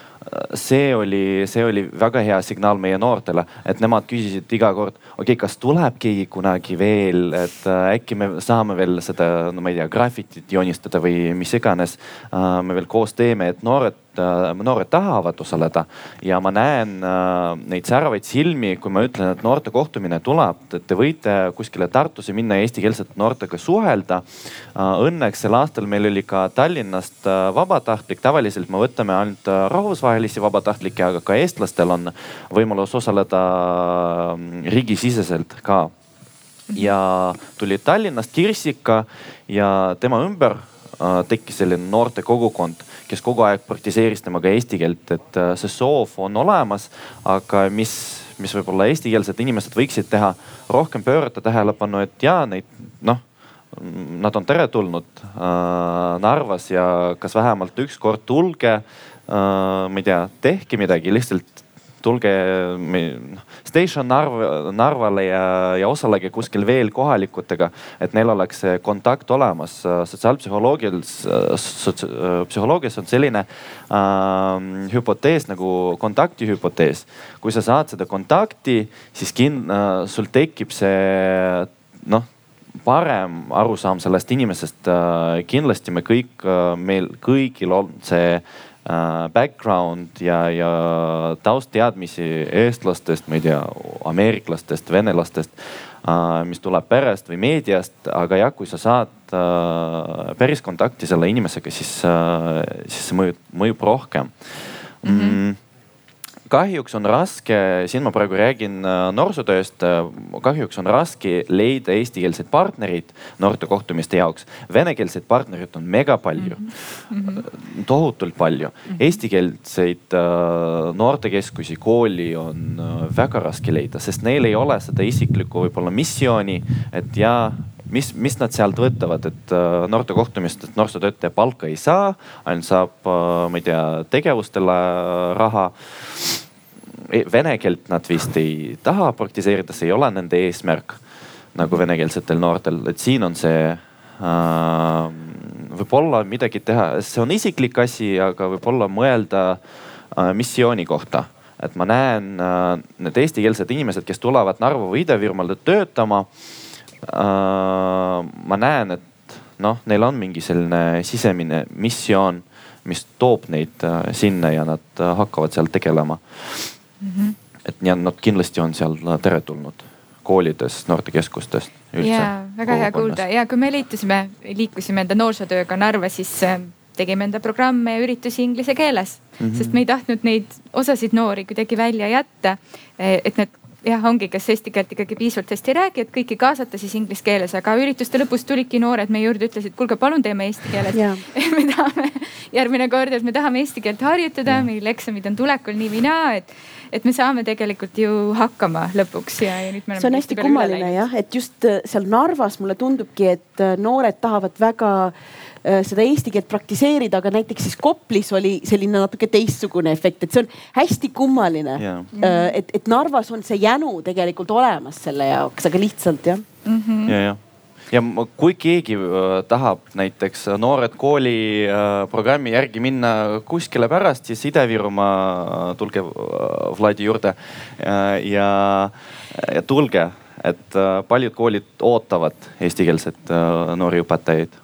C: see oli, see oli väga hea signaal meie noortele, et nemad küsisid iga kord, okei okay,, kas tuleb keegi kunagi veel, et äh, äkki me saame veel seda, no ma ei tea, graffitit joonistada või mis iganes äh, me veel koos teeme, et noored Äh, noored tahavad osaleda. Ja ma näen äh, neid säravaid silmi, kui ma ütlen, et noorte kohtumine tuleb, et te võite kuskile Tartusse minna eestikeelsete noortega suhelda. Äh, õnneks sel aastal meil oli ka Tallinnast vabatahtlik, tavaliselt me võtame ainult rahvusvahelisi vabatahtlikke, aga ka eestlastel on võimalus osaleda riigisiseselt ka. Ja tuli Tallinnast Kirsika ja tema ümber tekkis selline noorte kogukond kes kogu aeg praktiseeris temaga eesti keelt, et äh, see soov on olemas, aga mis, mis võib-olla eestikeelsed inimesed võiksid teha, rohkem pöörata tähelepanu, et ja neid noh, nad on teretulnud äh, Narvas ja kas vähemalt üks kord tulge äh,. ma ei tea, tehke midagi, lihtsalt tulge Station Narva, Narvale ja, ja osalege kuskil veel kohalikutega, et neil oleks see kontakt olemas. sotsiaalpsühholoogias sots,, psühholoogias on selline äh, hüpotees nagu kontaktihüpotees. kui sa saad seda kontakti, siis kin- äh,, sul tekib see noh parem arusaam sellest inimesest. kindlasti me kõik, meil kõigil on see Äh, background ja, ja taustteadmisi eestlastest, ma ei tea, ameeriklastest, venelastest, äh, mis tuleb perest või meediast, aga jah, kui sa saad äh, päris kontakti selle inimesega, siis, siis see mõjub, mõjub rohkem mm. -hmm kahjuks on raske, siin ma praegu räägin äh, noorsootööst, äh, kahjuks on raske leida eestikeelseid partnereid noorte kohtumiste jaoks. venekeelseid partnereid on mega palju mm, -hmm. tohutult palju. Mhm. Eestikeelseid noortekeskusi, kooli on väga raske leida, sest neil ei ole seda isiklikku võib-olla missiooni, et ja mis, mis nad sealt võtavad, et uh, noorte kohtumistest noorsootöötaja palka ei saa, ainult saab uh,, ma ei tea, tegevustele raha. E, vene keelt nad vist ei taha praktiseerida, see ei ole nende eesmärk nagu venekeelsetel noortel, et siin on see uh, võib-olla midagi teha, see on isiklik asi, aga võib-olla mõelda uh, missiooni kohta et ma näen uh, need eestikeelsed inimesed, kes tulevad Narva või Ida-Virumaale töötama Äh, ma näen, et noh, neil on mingi selline sisemine missioon, mis toob neid äh, sinna ja nad äh, hakkavad seal tegelema mm. -hmm. et ja nad kindlasti on seal teretulnud koolides, noortekeskustest.
B: ja väga hea kuulda ja kui me liitusime, liikusime enda noorsootööga Narva, siis tegime enda programme ja üritusi inglise keeles mm, -hmm. sest me ei tahtnud neid osasid noori kuidagi välja jätta. et need jah, ongi, kes eesti keelt ikkagi piisavalt hästi ei räägi, et kõiki kaasata siis inglise keeles, aga ürituste lõpus tulidki noored meie juurde, ütlesid, kuulge, palun teeme eesti keeles. me tahame järgmine kord, et me tahame eesti keelt harjutada, meil eksamid on tulekul nii või naa, et, et me saame tegelikult ju hakkama lõpuks ja, ja nüüd me oleme.
E: see on hästi kummaline jah, et just äh, seal Narvas mulle tundubki, et äh, noored tahavad väga Äh, seda eesti keelt praktiseerida, aga näiteks siis Koplis oli selline natuke teistsugune efekt, et see on hästi kummaline. Yeah.. Äh, et, et Narvas on see jänu tegelikult olemas selle jaoks, aga lihtsalt jah.
C: Mm. -hmm. ja, ja ma- kui keegi äh, tahab näiteks Noored Kooli äh, programmi järgi minna kuskile pärast, siis Ida-Virumaa äh, tulge äh, Vladi juurde. Äh, ja, ja tulge, et äh, paljud koolid ootavad eestikeelset äh, noori õpetajaid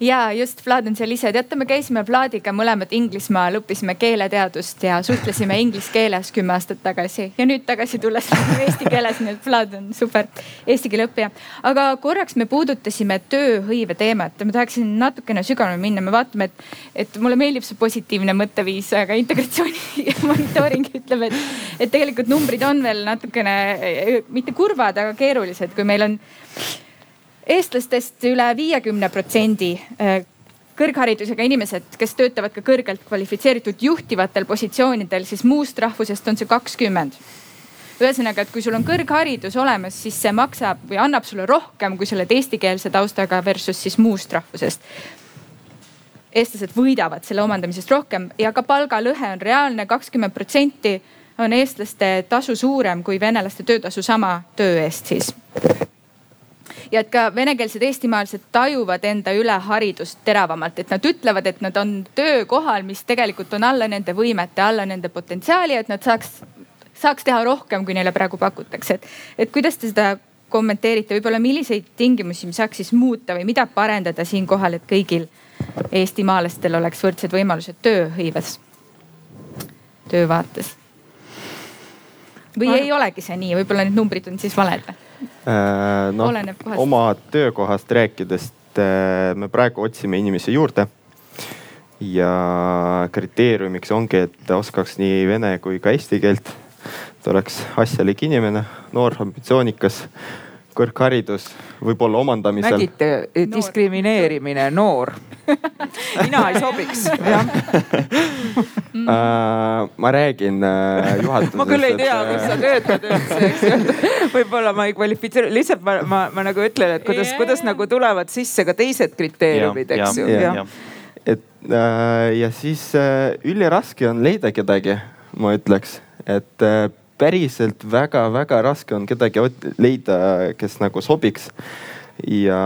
B: ja just Vlad on seal ise, teate, me käisime Vladiga mõlemad Inglismaal, õppisime keeleteadust ja suhtlesime inglise keeles kümme aastat tagasi. Ja nüüd tagasi tulles eesti keeles, nii et Vlad on super eesti keele õppija. aga korraks me puudutasime tööhõive teemat. Ma tahaksin natukene sügavamale minna, me vaatame, et, et mulle meeldib see positiivne mõtteviis, aga integratsiooni monitooring ütleb, et, et tegelikult numbrid on veel natukene mitte kurvad, aga keerulised, kui meil on eestlastest üle viiekümne protsendi äh, kõrgharidusega inimesed, kes töötavad ka kõrgelt kvalifitseeritud juhtivatel positsioonidel, siis muust rahvusest on see kakskümmend. ühesõnaga, et kui sul on kõrgharidus olemas, siis see maksab või annab sulle rohkem, kui sa oled eestikeelse taustaga versus siis muust rahvusest. eestlased võidavad selle omandamisest rohkem ja ka palgalõhe on reaalne, kakskümmend protsenti on eestlaste tasu suurem kui venelaste töötasu sama töö eest siis ja et ka venekeelsed eestimaalased tajuvad enda üle haridust teravamalt, et nad ütlevad, et nad on töökohal, mis tegelikult on alla nende võimete, alla nende potentsiaali, et nad saaks, saaks teha rohkem, kui neile praegu pakutakse. et, et kuidas te seda kommenteerite, võib-olla milliseid tingimusi saaks siis muuta või mida parendada siinkohal, et kõigil eestimaalastel oleks võrdsed võimalused tööhõives, töövaates? või ei olegi see nii, võib-olla need numbrid on siis valed või?
F: Äh, noh,
B: Oleneb kohast.
F: oma töökohast rääkides, me praegu otsime inimesi juurde. ja kriteeriumiks ongi, et oskaks nii vene kui ka eesti keelt. et oleks asjalik inimene, noor, ambitsioonikas, kõrgharidus, võib-olla omandamisel.
D: nägite, diskrimineerimine, noor mina ei sobiks, jah.
F: Äh, ma räägin äh, juhatusest.
D: ma küll ei tea, kus sa töötad üldse, eks ju. võib-olla ma ei kvalifitseeru, lihtsalt ma, ma, ma nagu ütlen, et kuidas yeah., kuidas nagu tulevad sisse ka teised kriteeriumid, eks ju.
F: et äh, ja siis äh, üliraske on leida kedagi, ma ütleks, et äh, päriselt väga-väga raske on kedagi leida, kes nagu sobiks. ja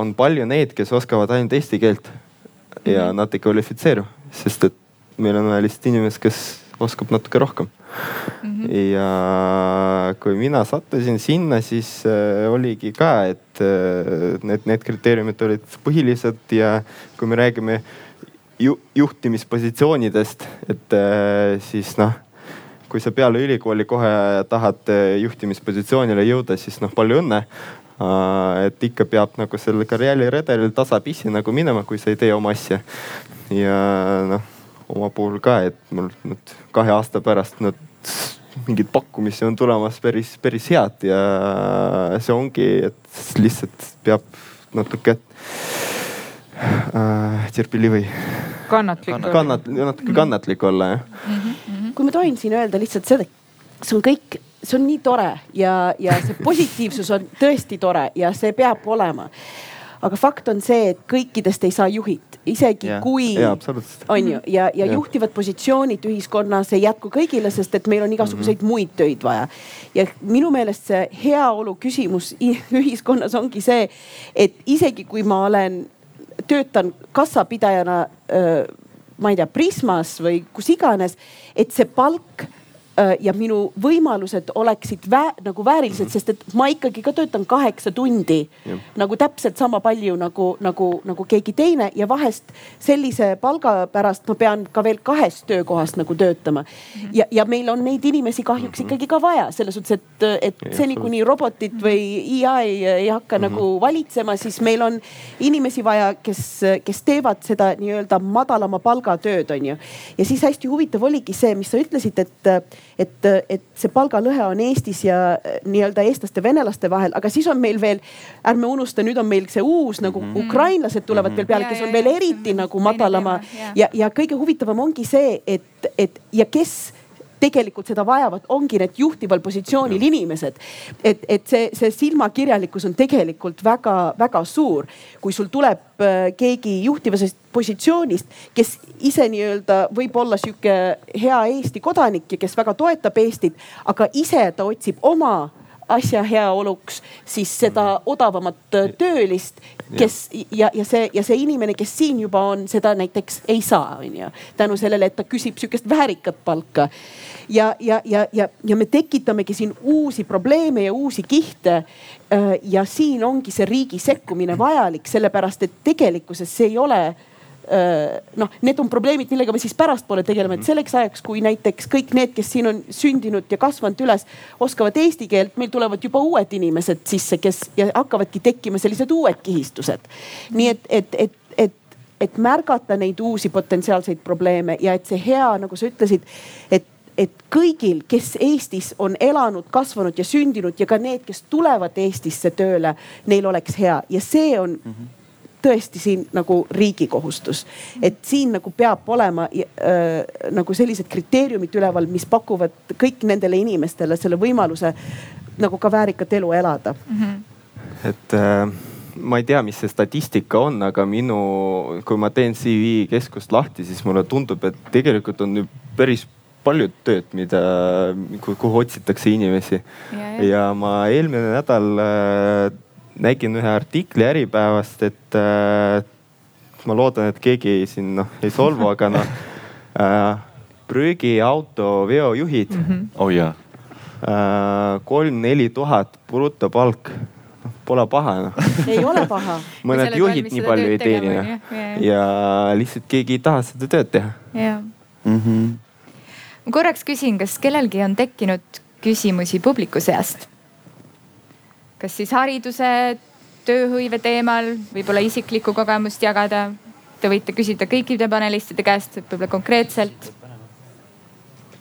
F: on palju neid, kes oskavad ainult eesti keelt ja mm -hmm. nad ei kvalifitseeru, sest et meil on vaja lihtsalt inimest, kes oskab natuke rohkem mm. -hmm. ja kui mina sattusin sinna, siis äh, oligi ka, et äh, need, need kriteeriumid olid põhilised ja kui me räägime ju, juhtimispositsioonidest, et äh, siis noh kui sa peale ülikooli kohe tahad äh, juhtimispositsioonile jõuda, siis noh, palju õnne. et ikka peab nagu sellel karjääriredelil tasapisi nagu minema, kui sa ei tee oma asja. ja noh oma puhul ka, et mul nüüd kahe aasta pärast nüüd mingeid pakkumisi on tulemas päris, päris head ja see ongi, et lihtsalt peab natuke äh, terpili või.
D: kannatlik.
F: kannat-, natuke kannatlik olla jah mm.
E: -hmm. Kui ma tohin siin öelda lihtsalt seda, see on kõik, see on nii tore ja, ja see positiivsus on tõesti tore ja see peab olema. Aga fakt on see, et kõikidest ei saa juhid, isegi ja, kui on ju ja, ja, ja juhtivad positsioonid ühiskonnas ei jätku kõigile, sest et meil on igasuguseid mm -hmm. muid töid vaja. ja minu meelest see heaolu küsimus ühiskonnas ongi see, et isegi kui ma olen, töötan kassapidajana ma ei tea, Prismas või kus iganes, et see palk ja minu võimalused oleksid vä nagu väärilised, sest et ma ikkagi ka töötan kaheksa tundi ja. nagu täpselt sama palju nagu, nagu, nagu keegi teine ja vahest sellise palga pärast ma pean ka veel kahes töökohas nagu töötama mm. -hmm. ja, ja meil on neid inimesi kahjuks mm -hmm. ikkagi ka vaja selles suhtes, et, et seni kuni robotid või IA ei, ei hakka mm -hmm. nagu valitsema, siis meil on inimesi vaja, kes, kes teevad seda nii-öelda madalama palga tööd, on ju. ja siis hästi huvitav oligi see, mis sa ütlesid, et et, et see palgalõhe on Eestis ja äh, nii-öelda eestlaste, venelaste vahel, aga siis on meil veel, ärme unusta, nüüd on meil see uus nagu mm -hmm. ukrainlased tulevad mm -hmm. veel peale, kes on veel eriti nagu madalama ja, ja kõige huvitavam ongi see, et, et ja kes tegelikult seda vajavad, ongi need juhtival positsioonil ja. inimesed. et, et see, see silmakirjalikkus on tegelikult väga-väga suur. kui sul tuleb äh, keegi juhtivasest positsioonist, kes ise nii-öelda võib olla sihuke hea Eesti kodanik ja kes väga toetab Eestit, aga ise ta otsib oma asja heaoluks, siis seda odavamat äh, töölist, kes ja, ja see ja see inimene, kes siin juba on, seda näiteks ei saa, on ju. tänu sellele, et ta küsib sihukest väärikat palka. ja, ja, ja, ja, ja me tekitamegi siin uusi probleeme ja uusi kihte. Äh, ja siin ongi see riigi sekkumine vajalik, sellepärast et tegelikkuses see ei ole noh, need on probleemid, millega me siis pärastpoole tegeleme, et selleks ajaks, kui näiteks kõik need, kes siin on sündinud ja kasvanud üles, oskavad eesti keelt, meil tulevad juba uued inimesed sisse, kes ja hakkavadki tekkima sellised uued kihistused. nii et, et, et, et et märgata neid uusi potentsiaalseid probleeme ja et see hea, nagu sa ütlesid, et et kõigil, kes Eestis on elanud, kasvanud ja sündinud ja ka need, kes tulevad Eestisse tööle, neil oleks hea ja see on mm. -hmm tõesti siin nagu riigi kohustus. et siin nagu peab olema äh, nagu sellised kriteeriumid üleval, mis pakuvad kõik nendele inimestele selle võimaluse nagu ka väärikat elu elada mm.
F: -hmm. et äh, ma ei tea, mis see statistika on, aga minu, kui ma teen CV keskust lahti, siis mulle tundub, et tegelikult on päris paljud tööd, mida, kuhu otsitakse inimesi. Ja, ja ma eelmine nädal äh, nägin ühe artikli Äripäevast, et äh, ma loodan, et keegi siin noh ei solvu, aga noh äh, prügiauto veojuhid mm.
C: -hmm. oh jaa
F: äh,. kolm-neli tuhat brutopalk noh, pole paha noh.
E: ei ole paha
F: mõned juhid nii palju ei teeni noh. ja lihtsalt keegi ei taha seda tööd teha.
B: jah mm -hmm.. ma korraks küsin, kas kellelgi on tekkinud küsimusi publiku seast? Kas siis hariduse, tööhõive teemal, võib-olla isiklikku kogemust jagada. Te võite küsida kõikide panelistide käest, võib-olla konkreetselt.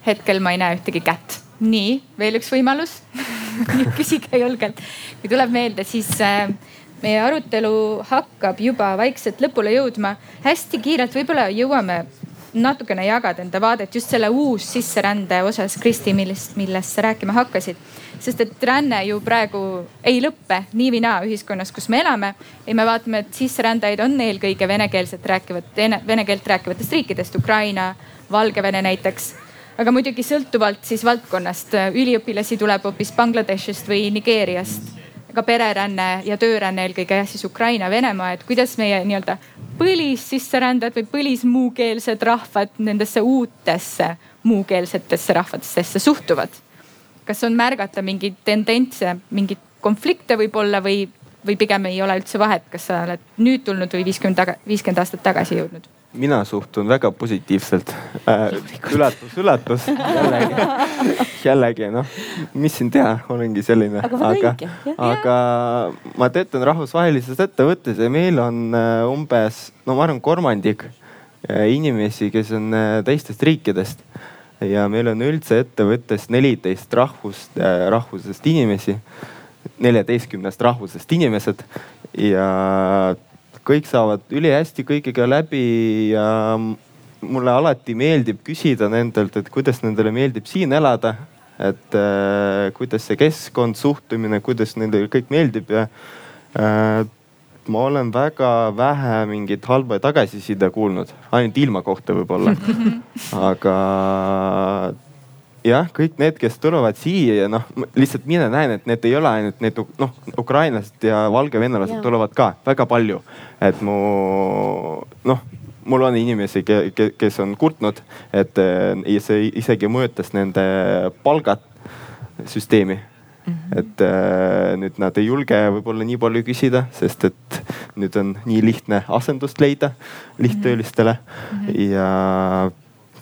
B: hetkel ma ei näe ühtegi kätt. nii, veel üks võimalus küsige julgelt. kui tuleb meelde, siis äh, meie arutelu hakkab juba vaikselt lõpule jõudma. hästi kiirelt võib-olla jõuame natukene jagada enda vaadet just selle uussisserände osas, Kristi, millest, millest sa rääkima hakkasid. Sest et ränne ju praegu ei lõppe nii või naa ühiskonnas, kus me elame. ja me vaatame, et sisserändajaid on eelkõige venekeelset rääkivat, vene keelt rääkivatest riikidest, Ukraina, Valgevene näiteks aga muidugi sõltuvalt siis valdkonnast, üliõpilasi tuleb hoopis Bangladeshist või Nigeeriast ka pereränne ja tööränne eelkõige jah siis Ukraina, Venemaa, et kuidas meie nii-öelda põlississerändajad või põlismuukeelsed rahvad nendesse uutesse muukeelsetesse rahvastesse suhtuvad. Kas on märgata mingeid tendentse, mingeid konflikte võib-olla või, või pigem ei ole üldse vahet, kas sa oled nüüd tulnud või viiskümmend taga, viiskümmend aastat tagasi jõudnud?
F: mina suhtun väga positiivselt äh,. üllatus, üllatus jällegi, jällegi noh, mis siin teha, olengi selline.
E: aga, aga,
F: aga ma töötan rahvusvahelises ettevõttes ja meil on äh, umbes, no ma arvan, kolmandik äh, inimesi, kes on äh, teistest riikidest. Ja meil on üldse ettevõttes neliteist rahvust, rahvusest inimesi, neljateistkümnest rahvusest inimesed ja kõik saavad ülihästi kõigega läbi ja mulle alati meeldib küsida nendelt, et kuidas nendele meeldib siin elada. et äh, kuidas see keskkond, suhtumine, kuidas nendele kõik meeldib ja äh, ma olen väga vähe mingit halba tagasiside kuulnud, ainult ilma kohta võib-olla. aga jah, kõik need, kes tulevad siia ja noh, lihtsalt mina näen, et need ei ole ainult need noh, ukrainlased ja valgevenelased ja. tulevad ka väga palju. et mu noh, mul on inimesi, kes on kurtnud, et see isegi mõjutas nende palgad süsteemi Mm -hmm. et äh, nüüd nad ei julge võib-olla nii palju küsida, sest et nüüd on nii lihtne asendust leida lihttöölistele mm -hmm. ja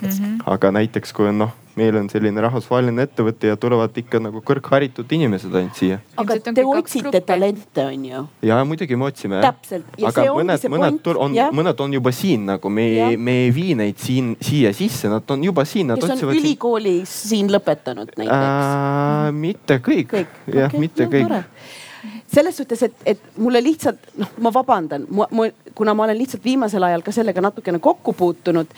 F: mm. -hmm. aga näiteks kui on noh meil on selline rahvusvaheline ettevõte ja tulevad ikka nagu kõrgharitud inimesed ainult siia.
E: aga te otsite talente, on ju?
F: ja muidugi me otsime.
E: täpselt.
F: aga mõned, mõned on, mõned on juba siin nagu me, me ei vii neid siin, siia sisse, nad on juba siin.
E: kes on ülikoolis siin, siin lõpetanud näiteks
F: äh,? mitte kõik, kõik., jah okay., mitte no, kõik
E: selles suhtes, et, et mulle lihtsalt noh, ma vabandan, kuna ma olen lihtsalt viimasel ajal ka sellega natukene kokku puutunud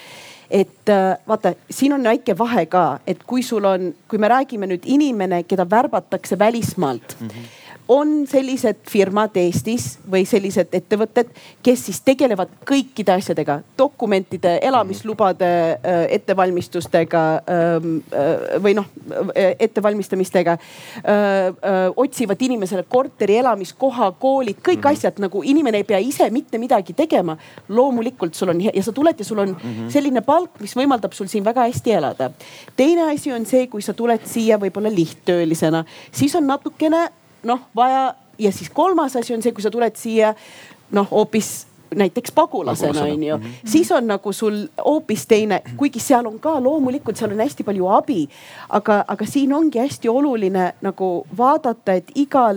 E: et äh, vaata, siin on väike vahe ka, et kui sul on, kui me räägime nüüd inimene, keda värbatakse välismaalt mm. -hmm on sellised firmad Eestis või sellised ettevõtted, kes siis tegelevad kõikide asjadega, dokumentide, elamislubade äh, ettevalmistustega ähm, äh, või noh, ettevalmistamistega. otsivad inimesele korteri, elamiskoha, koolid, kõik -hmm. asjad nagu inimene ei pea ise mitte midagi tegema. loomulikult sul on ja sa tuled ja sul on -hmm. selline palk, mis võimaldab sul siin väga hästi elada. teine asi on see, kui sa tuled siia võib-olla lihttöölisena, siis on natukene noh vaja ja siis kolmas asi on see, kui sa tuled siia noh hoopis näiteks pagulasena on ju mm, -hmm. siis on nagu sul hoopis teine, kuigi seal on ka loomulikult, seal on hästi palju abi. aga, aga siin ongi hästi oluline nagu vaadata, et igal,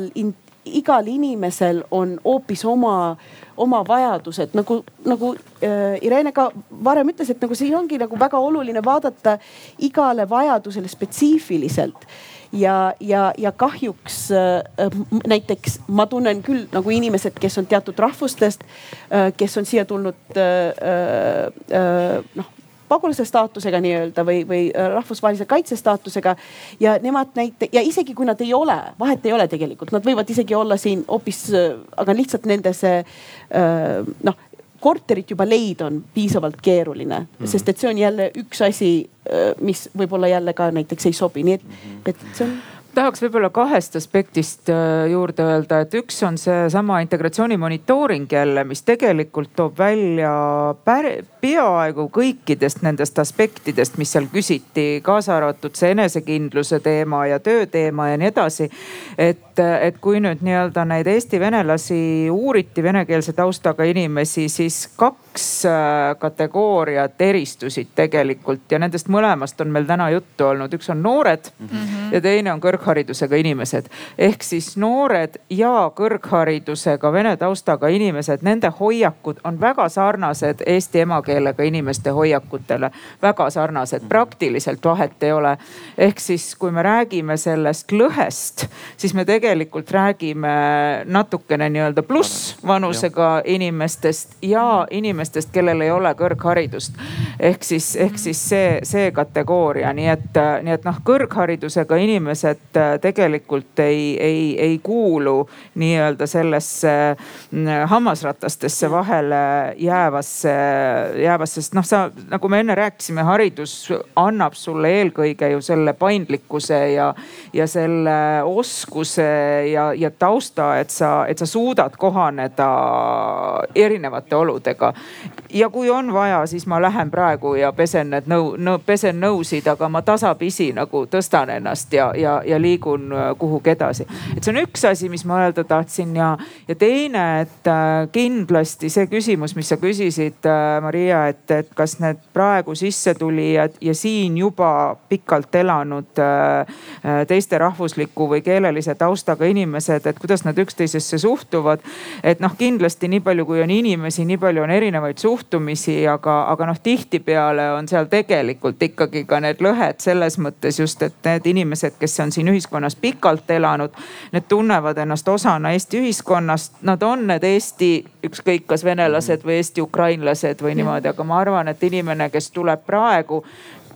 E: igal inimesel on hoopis oma, oma vajadused nagu, nagu äh, Irene ka varem ütles, et nagu siin ongi nagu väga oluline vaadata igale vajadusele spetsiifiliselt ja, ja, ja kahjuks äh, näiteks ma tunnen küll nagu inimesed, kes on teatud rahvustest äh,, kes on siia tulnud äh, äh, noh pagulase staatusega nii-öelda või, või äh, rahvusvahelise kaitse staatusega. ja nemad näite- ja isegi kui nad ei ole, vahet ei ole tegelikult, nad võivad isegi olla siin hoopis, äh, aga lihtsalt nende see äh, noh korterit juba leida on piisavalt keeruline mm, -hmm. sest et see on jälle üks asi, äh, mis võib-olla jälle ka näiteks ei sobi, nii et, et see on
D: tahaks võib-olla kahest aspektist äh, juurde öelda, et üks on seesama integratsiooni monitooring jälle, mis tegelikult toob välja peaaegu kõikidest nendest aspektidest, mis seal küsiti, kaasa arvatud see enesekindluse teema ja töö teema ja nii edasi. et, et kui nüüd nii-öelda neid eesti venelasi uuriti, venekeelse taustaga inimesi, siis kaks äh, kategooriat eristusid tegelikult ja nendest mõlemast on meil täna juttu olnud, üks on noored mm -hmm. ja teine on kõrg kõrgharidusega inimesed. ehk siis noored ja kõrgharidusega vene taustaga inimesed, nende hoiakud on väga sarnased eesti emakeelega inimeste hoiakutele. väga sarnased, praktiliselt vahet ei ole. ehk siis, kui me räägime sellest lõhest, siis me tegelikult räägime natukene nii-öelda plussvanusega inimestest ja inimestest, kellel ei ole kõrgharidust. ehk siis, ehk siis see, see kategooria, nii et, nii et noh, kõrgharidusega inimesed Äh, tegelikult ei, ei, ei kuulu nii-öelda sellesse mm, hammasratastesse vahele jäävasse, jäävasse, sest noh, sa nagu me enne rääkisime, haridus annab sulle eelkõige ju selle paindlikkuse ja, ja selle oskuse ja, ja tausta, et sa, et sa suudad kohaneda erinevate oludega. Ja kui on vaja, siis ma lähen praegu ja pesen need nõu, nõu, pesen nõusid, aga ma tasapisi nagu tõstan ennast ja, ja, ja liigun äh, kuhugi edasi. et see on üks asi, mis ma öelda tahtsin ja, ja teine, et äh, kindlasti see küsimus, mis sa küsisid, äh, Maria, et, et kas need praegu sissetulijad ja siin juba pikalt elanud teiste rahvusliku või keelelise taustaga inimesed, et kuidas nad üksteisesse suhtuvad. et noh, kindlasti nii palju, kui on inimesi, nii palju on erinevaid suhtumisi, aga, aga noh, tihtipeale on seal tegelikult ikkagi ka need lõhed selles mõttes just, et need inimesed, kes on siin ühiskonnas pikalt elanud. Need tunnevad ennast osana Eesti ühiskonnast, nad on need Eesti ükskõik kas venelased või Eesti ukrainlased või niimoodi, aga ma arvan, et inimene, kes tuleb praegu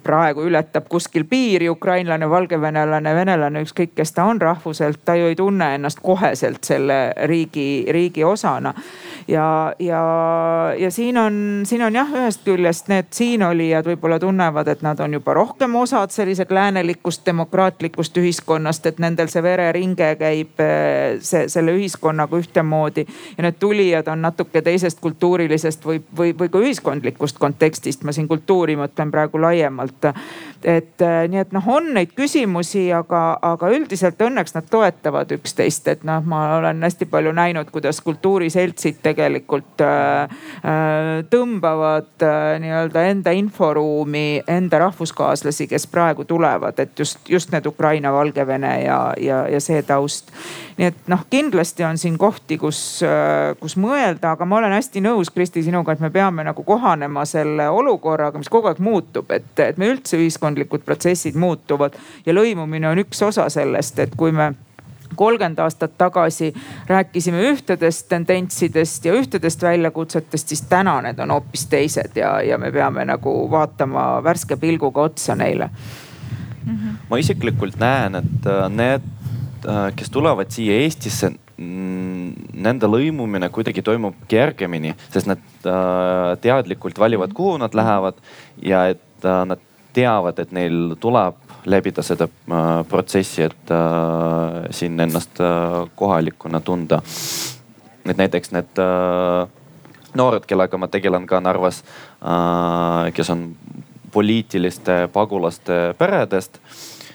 D: praegu ületab kuskil piiri ukrainlane, valgevenelane, venelane, ükskõik kes ta on rahvuselt, ta ju ei tunne ennast koheselt selle riigi, riigi osana. Ja, ja, ja siin on, siin on jah, ühest küljest need siinolijad võib-olla tunnevad, et nad on juba rohkem osad sellised läänelikust demokraatlikust ühiskonnast, et nendel see vereringe käib eh, see, selle ühiskonnaga ühtemoodi. ja need tulijad on natuke teisest kultuurilisest või, või, või ka ühiskondlikust kontekstist, ma siin kultuuri mõtlen praegu laiemalt. Et äh, nii, et noh, on neid küsimusi, aga, aga üldiselt õnneks nad toetavad üksteist, et noh, ma olen hästi palju näinud, kuidas kultuuriseltsid tegelikult äh, äh, tõmbavad äh, nii-öelda enda inforuumi enda rahvuskaaslasi, kes praegu tulevad, et just, just need Ukraina, Valgevene ja, ja, ja see taust. Nii et noh, kindlasti on siin kohti, kus, äh, kus mõelda, aga ma olen hästi nõus, Kristi, sinuga, et me peame nagu kohanema selle olukorraga, mis kogu aeg muutub, et, et me üldse ühiskondlikud protsessid muutuvad ja lõimumine on üks osa sellest, et kui me kolmkümmend aastat tagasi rääkisime ühtedest tendentsidest ja ühtedest väljakutsetest, siis täna need on hoopis teised ja, ja me peame nagu vaatama värske pilguga otsa neile.
C: Ma isiklikult näen, et äh, need kes tulevad siia Eestisse, nende lõimumine kuidagi toimub kergemini, sest nad äh, teadlikult valivad, kuhu nad lähevad ja et äh, nad teavad, et neil tuleb läbida seda protsessi, et siin ennast kohalikuna tunda. et näiteks need noored, kellega ma tegelen ka Narvas, kes on poliitiliste pagulaste peredest,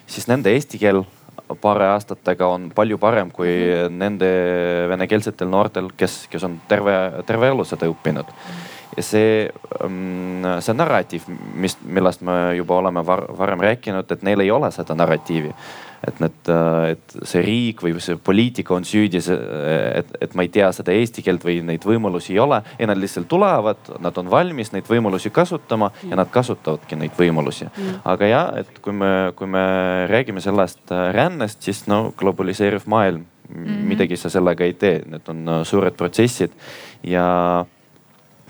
C: siis nende eesti keel paari aastatega on palju parem kui nende venekeelsetel noortel, kes, kes on terve, terve elu seda õppinud. ja see, mm, see narratiiv, mis, millest me juba oleme var, varem rääkinud, et neil ei ole seda narratiivi et need, äh, et see riik või see poliitika on süüdi, et, et ma ei tea seda eesti keelt või neid võimalusi ei ole. ja nad lihtsalt tulevad, nad on valmis neid võimalusi kasutama ja nad kasutavadki neid võimalusi. aga ja, et kui me, kui me räägime sellest äh, rännest, siis no globaliseeruv maailm mm, -hmm. midagi sa sellega ei tee, need on äh, suured protsessid ja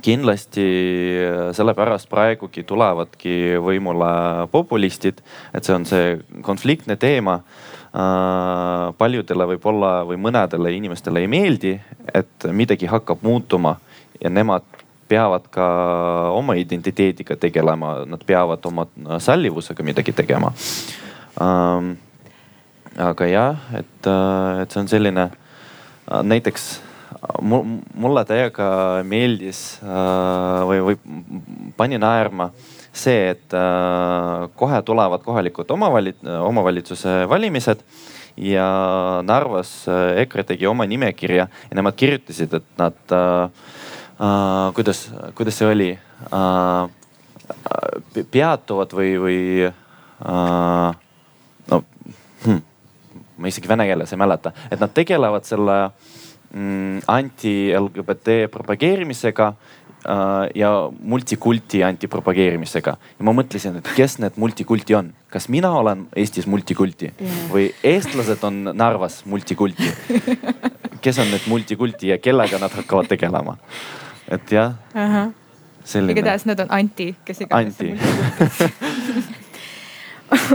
C: kindlasti äh, sellepärast praegugi tulevadki võimule populistid, et see on see konfliktne teema. Äh, paljudele võib-olla või mõnedele inimestele ei meeldi, et midagi hakkab muutuma ja nemad peavad ka oma identiteediga tegelema, nad peavad oma sallivusega midagi tegema. Ähm, aga jah, et, äh, et see on selline näiteks mulle täiega meeldis äh, või, või pani naerma see, et äh, kohe tulevad kohalikud omavalit-, omavalitsuse valimised ja Narvas äh, EKRE tegi oma nimekirja ja nemad kirjutasid, et nad äh,, kuidas, kuidas see oli äh,, peatuvad või, või äh, no hm, ma isegi vene keeles ei mäleta, et nad tegelevad selle äh, anti-LGBT propageerimisega äh, ja multikulti antipropageerimisega. ja ma mõtlesin, et kes need multikulti on, kas mina olen Eestis multikulti või eestlased on Narvas multikulti kes on need multikulti ja kellega nad hakkavad tegelema? et jah uh. -huh.
B: Igatahes nad on anti, kes iganes. anti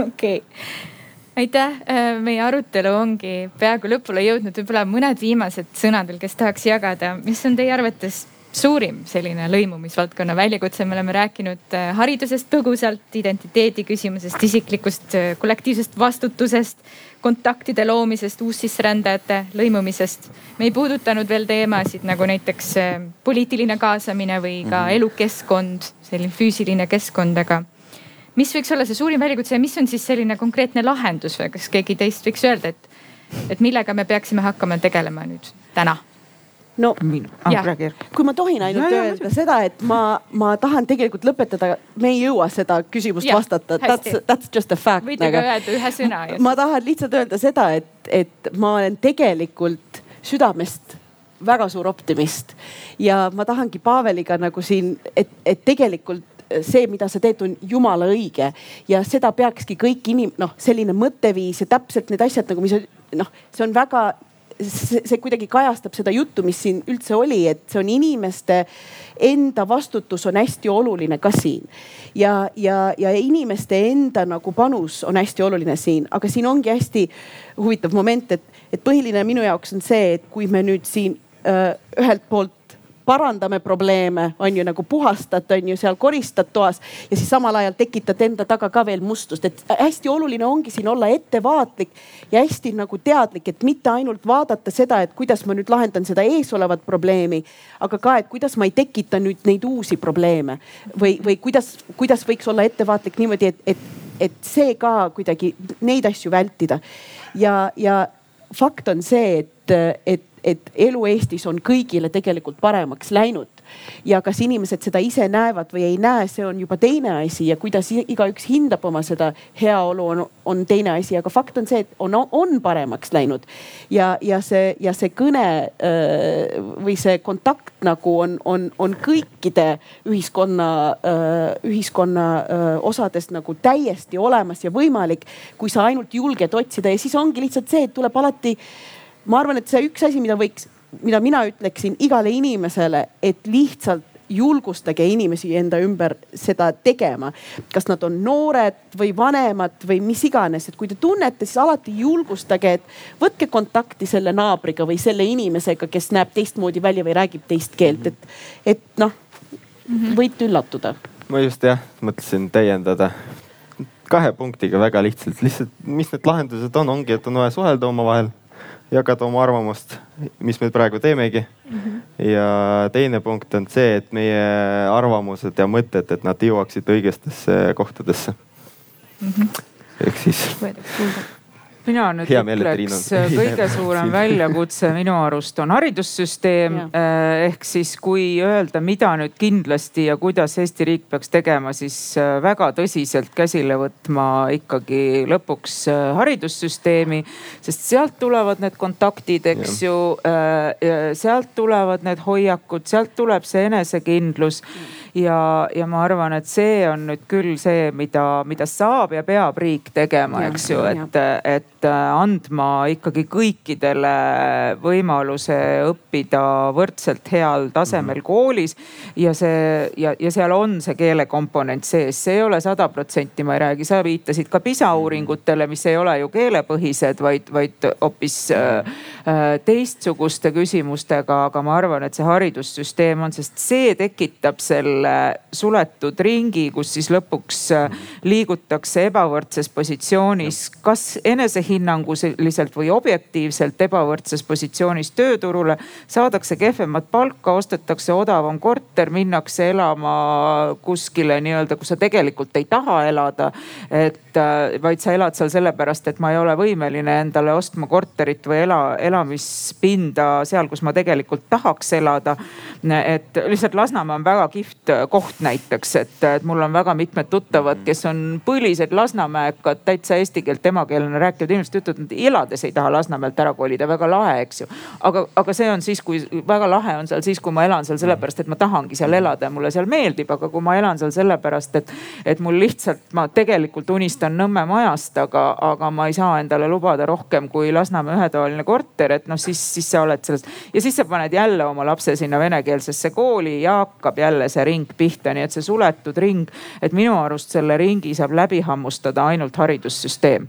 B: okei okay aitäh, äh, meie arutelu ongi peaaegu lõpule jõudnud, võib-olla mõned viimased sõnad veel, kes tahaks jagada, mis on teie arvates suurim selline lõimumisvaldkonna väljakutse, me oleme rääkinud äh, haridusest põgusalt, identiteedi küsimusest, isiklikust äh, kollektiivsest vastutusest, kontaktide loomisest, uussisserändajate lõimumisest. me ei puudutanud veel teemasid nagu näiteks poliitiline kaasamine või ka mhm. elukeskkond, selline füüsiline keskkond, aga mis võiks olla see suurim väljakutse ja mis on siis selline konkreetne lahendus või kas keegi teist võiks öelda, et, et millega me peaksime hakkama tegelema nüüd täna?
E: no ah, kui ma tohin ainult ja, öelda ja, seda, et ma, ma tahan tegelikult lõpetada, me ei jõua seda küsimust ja, vastata, that's, that's just a fact.
B: võite ka öelda ühe sõna.
E: ma tahan lihtsalt öelda seda, et, et ma olen tegelikult südamest väga suur optimist ja ma tahangi Paveliga nagu siin, et, et tegelikult see, mida sa teed, on jumala õige ja seda peakski kõik inim-, noh, selline mõtteviis ja täpselt need asjad nagu, mis noh, see on väga see, see kuidagi kajastab seda juttu, mis siin üldse oli, et see on inimeste enda vastutus on hästi oluline ka siin. ja, ja, ja inimeste enda nagu panus on hästi oluline siin, aga siin ongi hästi huvitav moment, et, et põhiline minu jaoks on see, et kui me nüüd siin öö, ühelt poolt parandame probleeme, on ju nagu puhastad, on ju seal koristad toas ja siis samal ajal tekitad enda taga ka veel mustust, et hästi oluline ongi siin olla ettevaatlik ja hästi nagu teadlik, et mitte ainult vaadata seda, et kuidas ma nüüd lahendan seda eesolevat probleemi, aga ka, et kuidas ma ei tekita nüüd neid uusi probleeme või, või kuidas, kuidas võiks olla ettevaatlik niimoodi, et, et, et see ka kuidagi neid asju vältida. ja, ja fakt on see, et, et et elu Eestis on kõigile tegelikult paremaks läinud. ja kas inimesed seda ise näevad või ei näe, see on juba teine asi ja kuidas igaüks hindab oma seda heaolu, on, on teine asi, aga fakt on see, et on, on paremaks läinud. ja, ja see, ja see kõne või see kontakt nagu on, on, on kõikide ühiskonna, ühiskonna osadest nagu täiesti olemas ja võimalik, kui sa ainult julged otsida ja siis ongi lihtsalt see, et tuleb alati ma arvan, et see üks asi, mida võiks, mida mina ütleksin igale inimesele, et lihtsalt julgustage inimesi enda ümber seda tegema. kas nad on noored või vanemad või mis iganes, et kui te tunnete, siis alati julgustage, et võtke kontakti selle naabriga või selle inimesega, kes näeb teistmoodi välja või räägib teist keelt, et, et noh, võite üllatuda.
F: ma just jah, mõtlesin täiendada. Kahe punktiga väga lihtsalt, lihtsalt mis need lahendused on, ongi, et on vaja suhelda omavahel jagada oma arvamust, mis me praegu teemegi mm. -hmm. ja teine punkt on see, et meie arvamused ja mõtted, et nad jõuaksid õigestesse kohtadesse mm. -hmm. ehk siis
D: mina nüüd Hea ütleks, kõige suurem väljakutse minu arust on haridussüsteem. Äh, ehk siis, kui öelda, mida nüüd kindlasti ja kuidas Eesti riik peaks tegema, siis äh, väga tõsiselt käsile võtma ikkagi lõpuks äh, haridussüsteemi. sest sealt tulevad need kontaktid, eks ja. ju. sealt tulevad need hoiakud, sealt tuleb see enesekindlus ja, ja ma arvan, et see on nüüd küll see, mida, mida saab ja peab riik tegema, eks ju, et, et äh, andma ikkagi kõikidele võimaluse õppida võrdselt heal tasemel mm -hmm. koolis. ja see ja, ja seal on see keelekomponent sees, see ei ole sada protsenti, ma ei räägi, sa viitasid ka PISA mhm. uuringutele, mis ei ole ju keelepõhised, vaid, vaid hoopis äh, äh, teistsuguste küsimustega, aga ma arvan, et see haridussüsteem on, sest see tekitab selle selle suletud ringi, kus siis lõpuks äh, liigutakse ebavõrdses positsioonis, kas enesehinnanguliselt või objektiivselt ebavõrdses positsioonis tööturule. saadakse kehvemat palka, ostetakse odavam korter, minnakse elama kuskile nii-öelda, kus sa tegelikult ei taha elada. et äh, vaid sa elad seal sellepärast, et ma ei ole võimeline endale ostma korterit või ela, elamispinda seal, kus ma tegelikult tahaks elada. et lihtsalt Lasnamäe on väga kihvt koht näiteks, et, et mul on väga mitmed tuttavad, mm. kes on põlised Lasnamäekad, täitsa eesti keelt emakeelena rääkivad inimesed ütlevad, et elades ei taha Lasnamäelt ära kolida, väga lahe, eks ju. aga, aga see on siis, kui väga lahe on seal siis, kui ma elan seal sellepärast, et ma tahangi seal elada ja mulle seal meeldib, aga kui ma elan seal sellepärast, et, et mul lihtsalt, ma tegelikult unistan Nõmme majast, aga, aga ma ei saa endale lubada rohkem kui Lasnamäe ühetoaline korter, et noh, siis, siis sa oled sellest ja siis sa paned jälle oma lapse sinna venekeelsesse kooli ja hakkab jälle see ring pihta, nii et see suletud ring, et minu arust selle ringi saab läbi hammustada ainult haridussüsteem.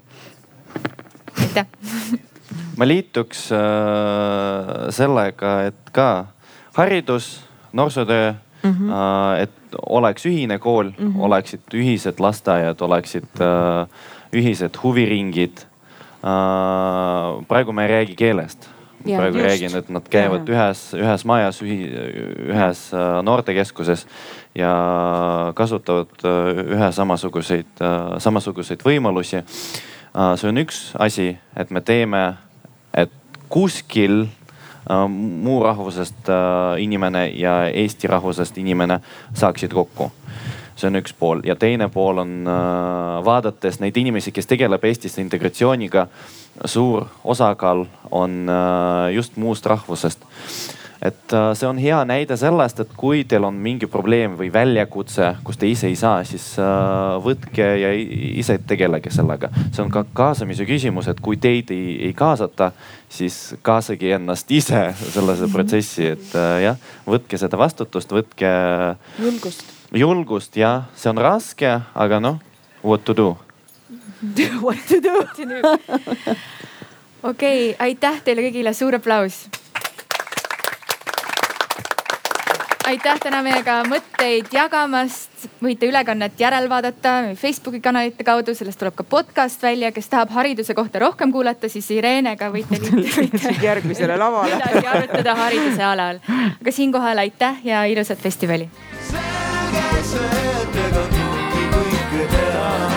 B: aitäh
C: ma liituks äh, sellega, et ka haridus, noorsootöö mm, -hmm. äh, et oleks ühine kool mm, -hmm. oleksid ühised lasteaiad, oleksid äh, ühised huviringid äh,. praegu me ei räägi keelest Ja, praegu just. räägin, et nad käivad ja. ühes, ühes majas, ühes äh, noortekeskuses ja kasutavad äh, ühe samasuguseid, äh, samasuguseid võimalusi. see on üks asi, et me teeme, et kuskil muu rahvusest inimene ja eesti rahvusest inimene saaksid kokku see on üks pool ja teine pool on vaadates neid inimesi, kes tegeleb Eestis integratsiooniga suur osakaal on äh, just muust rahvusest. Et äh, see on hea näide sellest, et kui teil on mingi probleem või väljakutse, kus te ise ei saa, siis äh, võtke ja ise tegelege sellega. see on ka kaasamise küsimus, et kui teid ei, ei kaasata, siis kaasage ennast ise sellesse mhm. protsessi, et jah, võtke seda vastutust, võtke.
E: julgust.
C: julgust jah, see on raske, aga noh, what to do
E: What to do
B: okei aitäh teile kõigile, suur aplaus. aitäh täna meiega mõtteid jagamast. võite ülekannet järel vaadata Facebooki kanalite kaudu, sellest tuleb ka podcast välja, kes tahab hariduse kohta rohkem kuulata, siis Ireenega võite
D: liituda järgmisele lavale.
B: midagi arutada hariduse alal. aga siinkohal aitäh ja ilusat festivali. selge see, et ega kõike teha.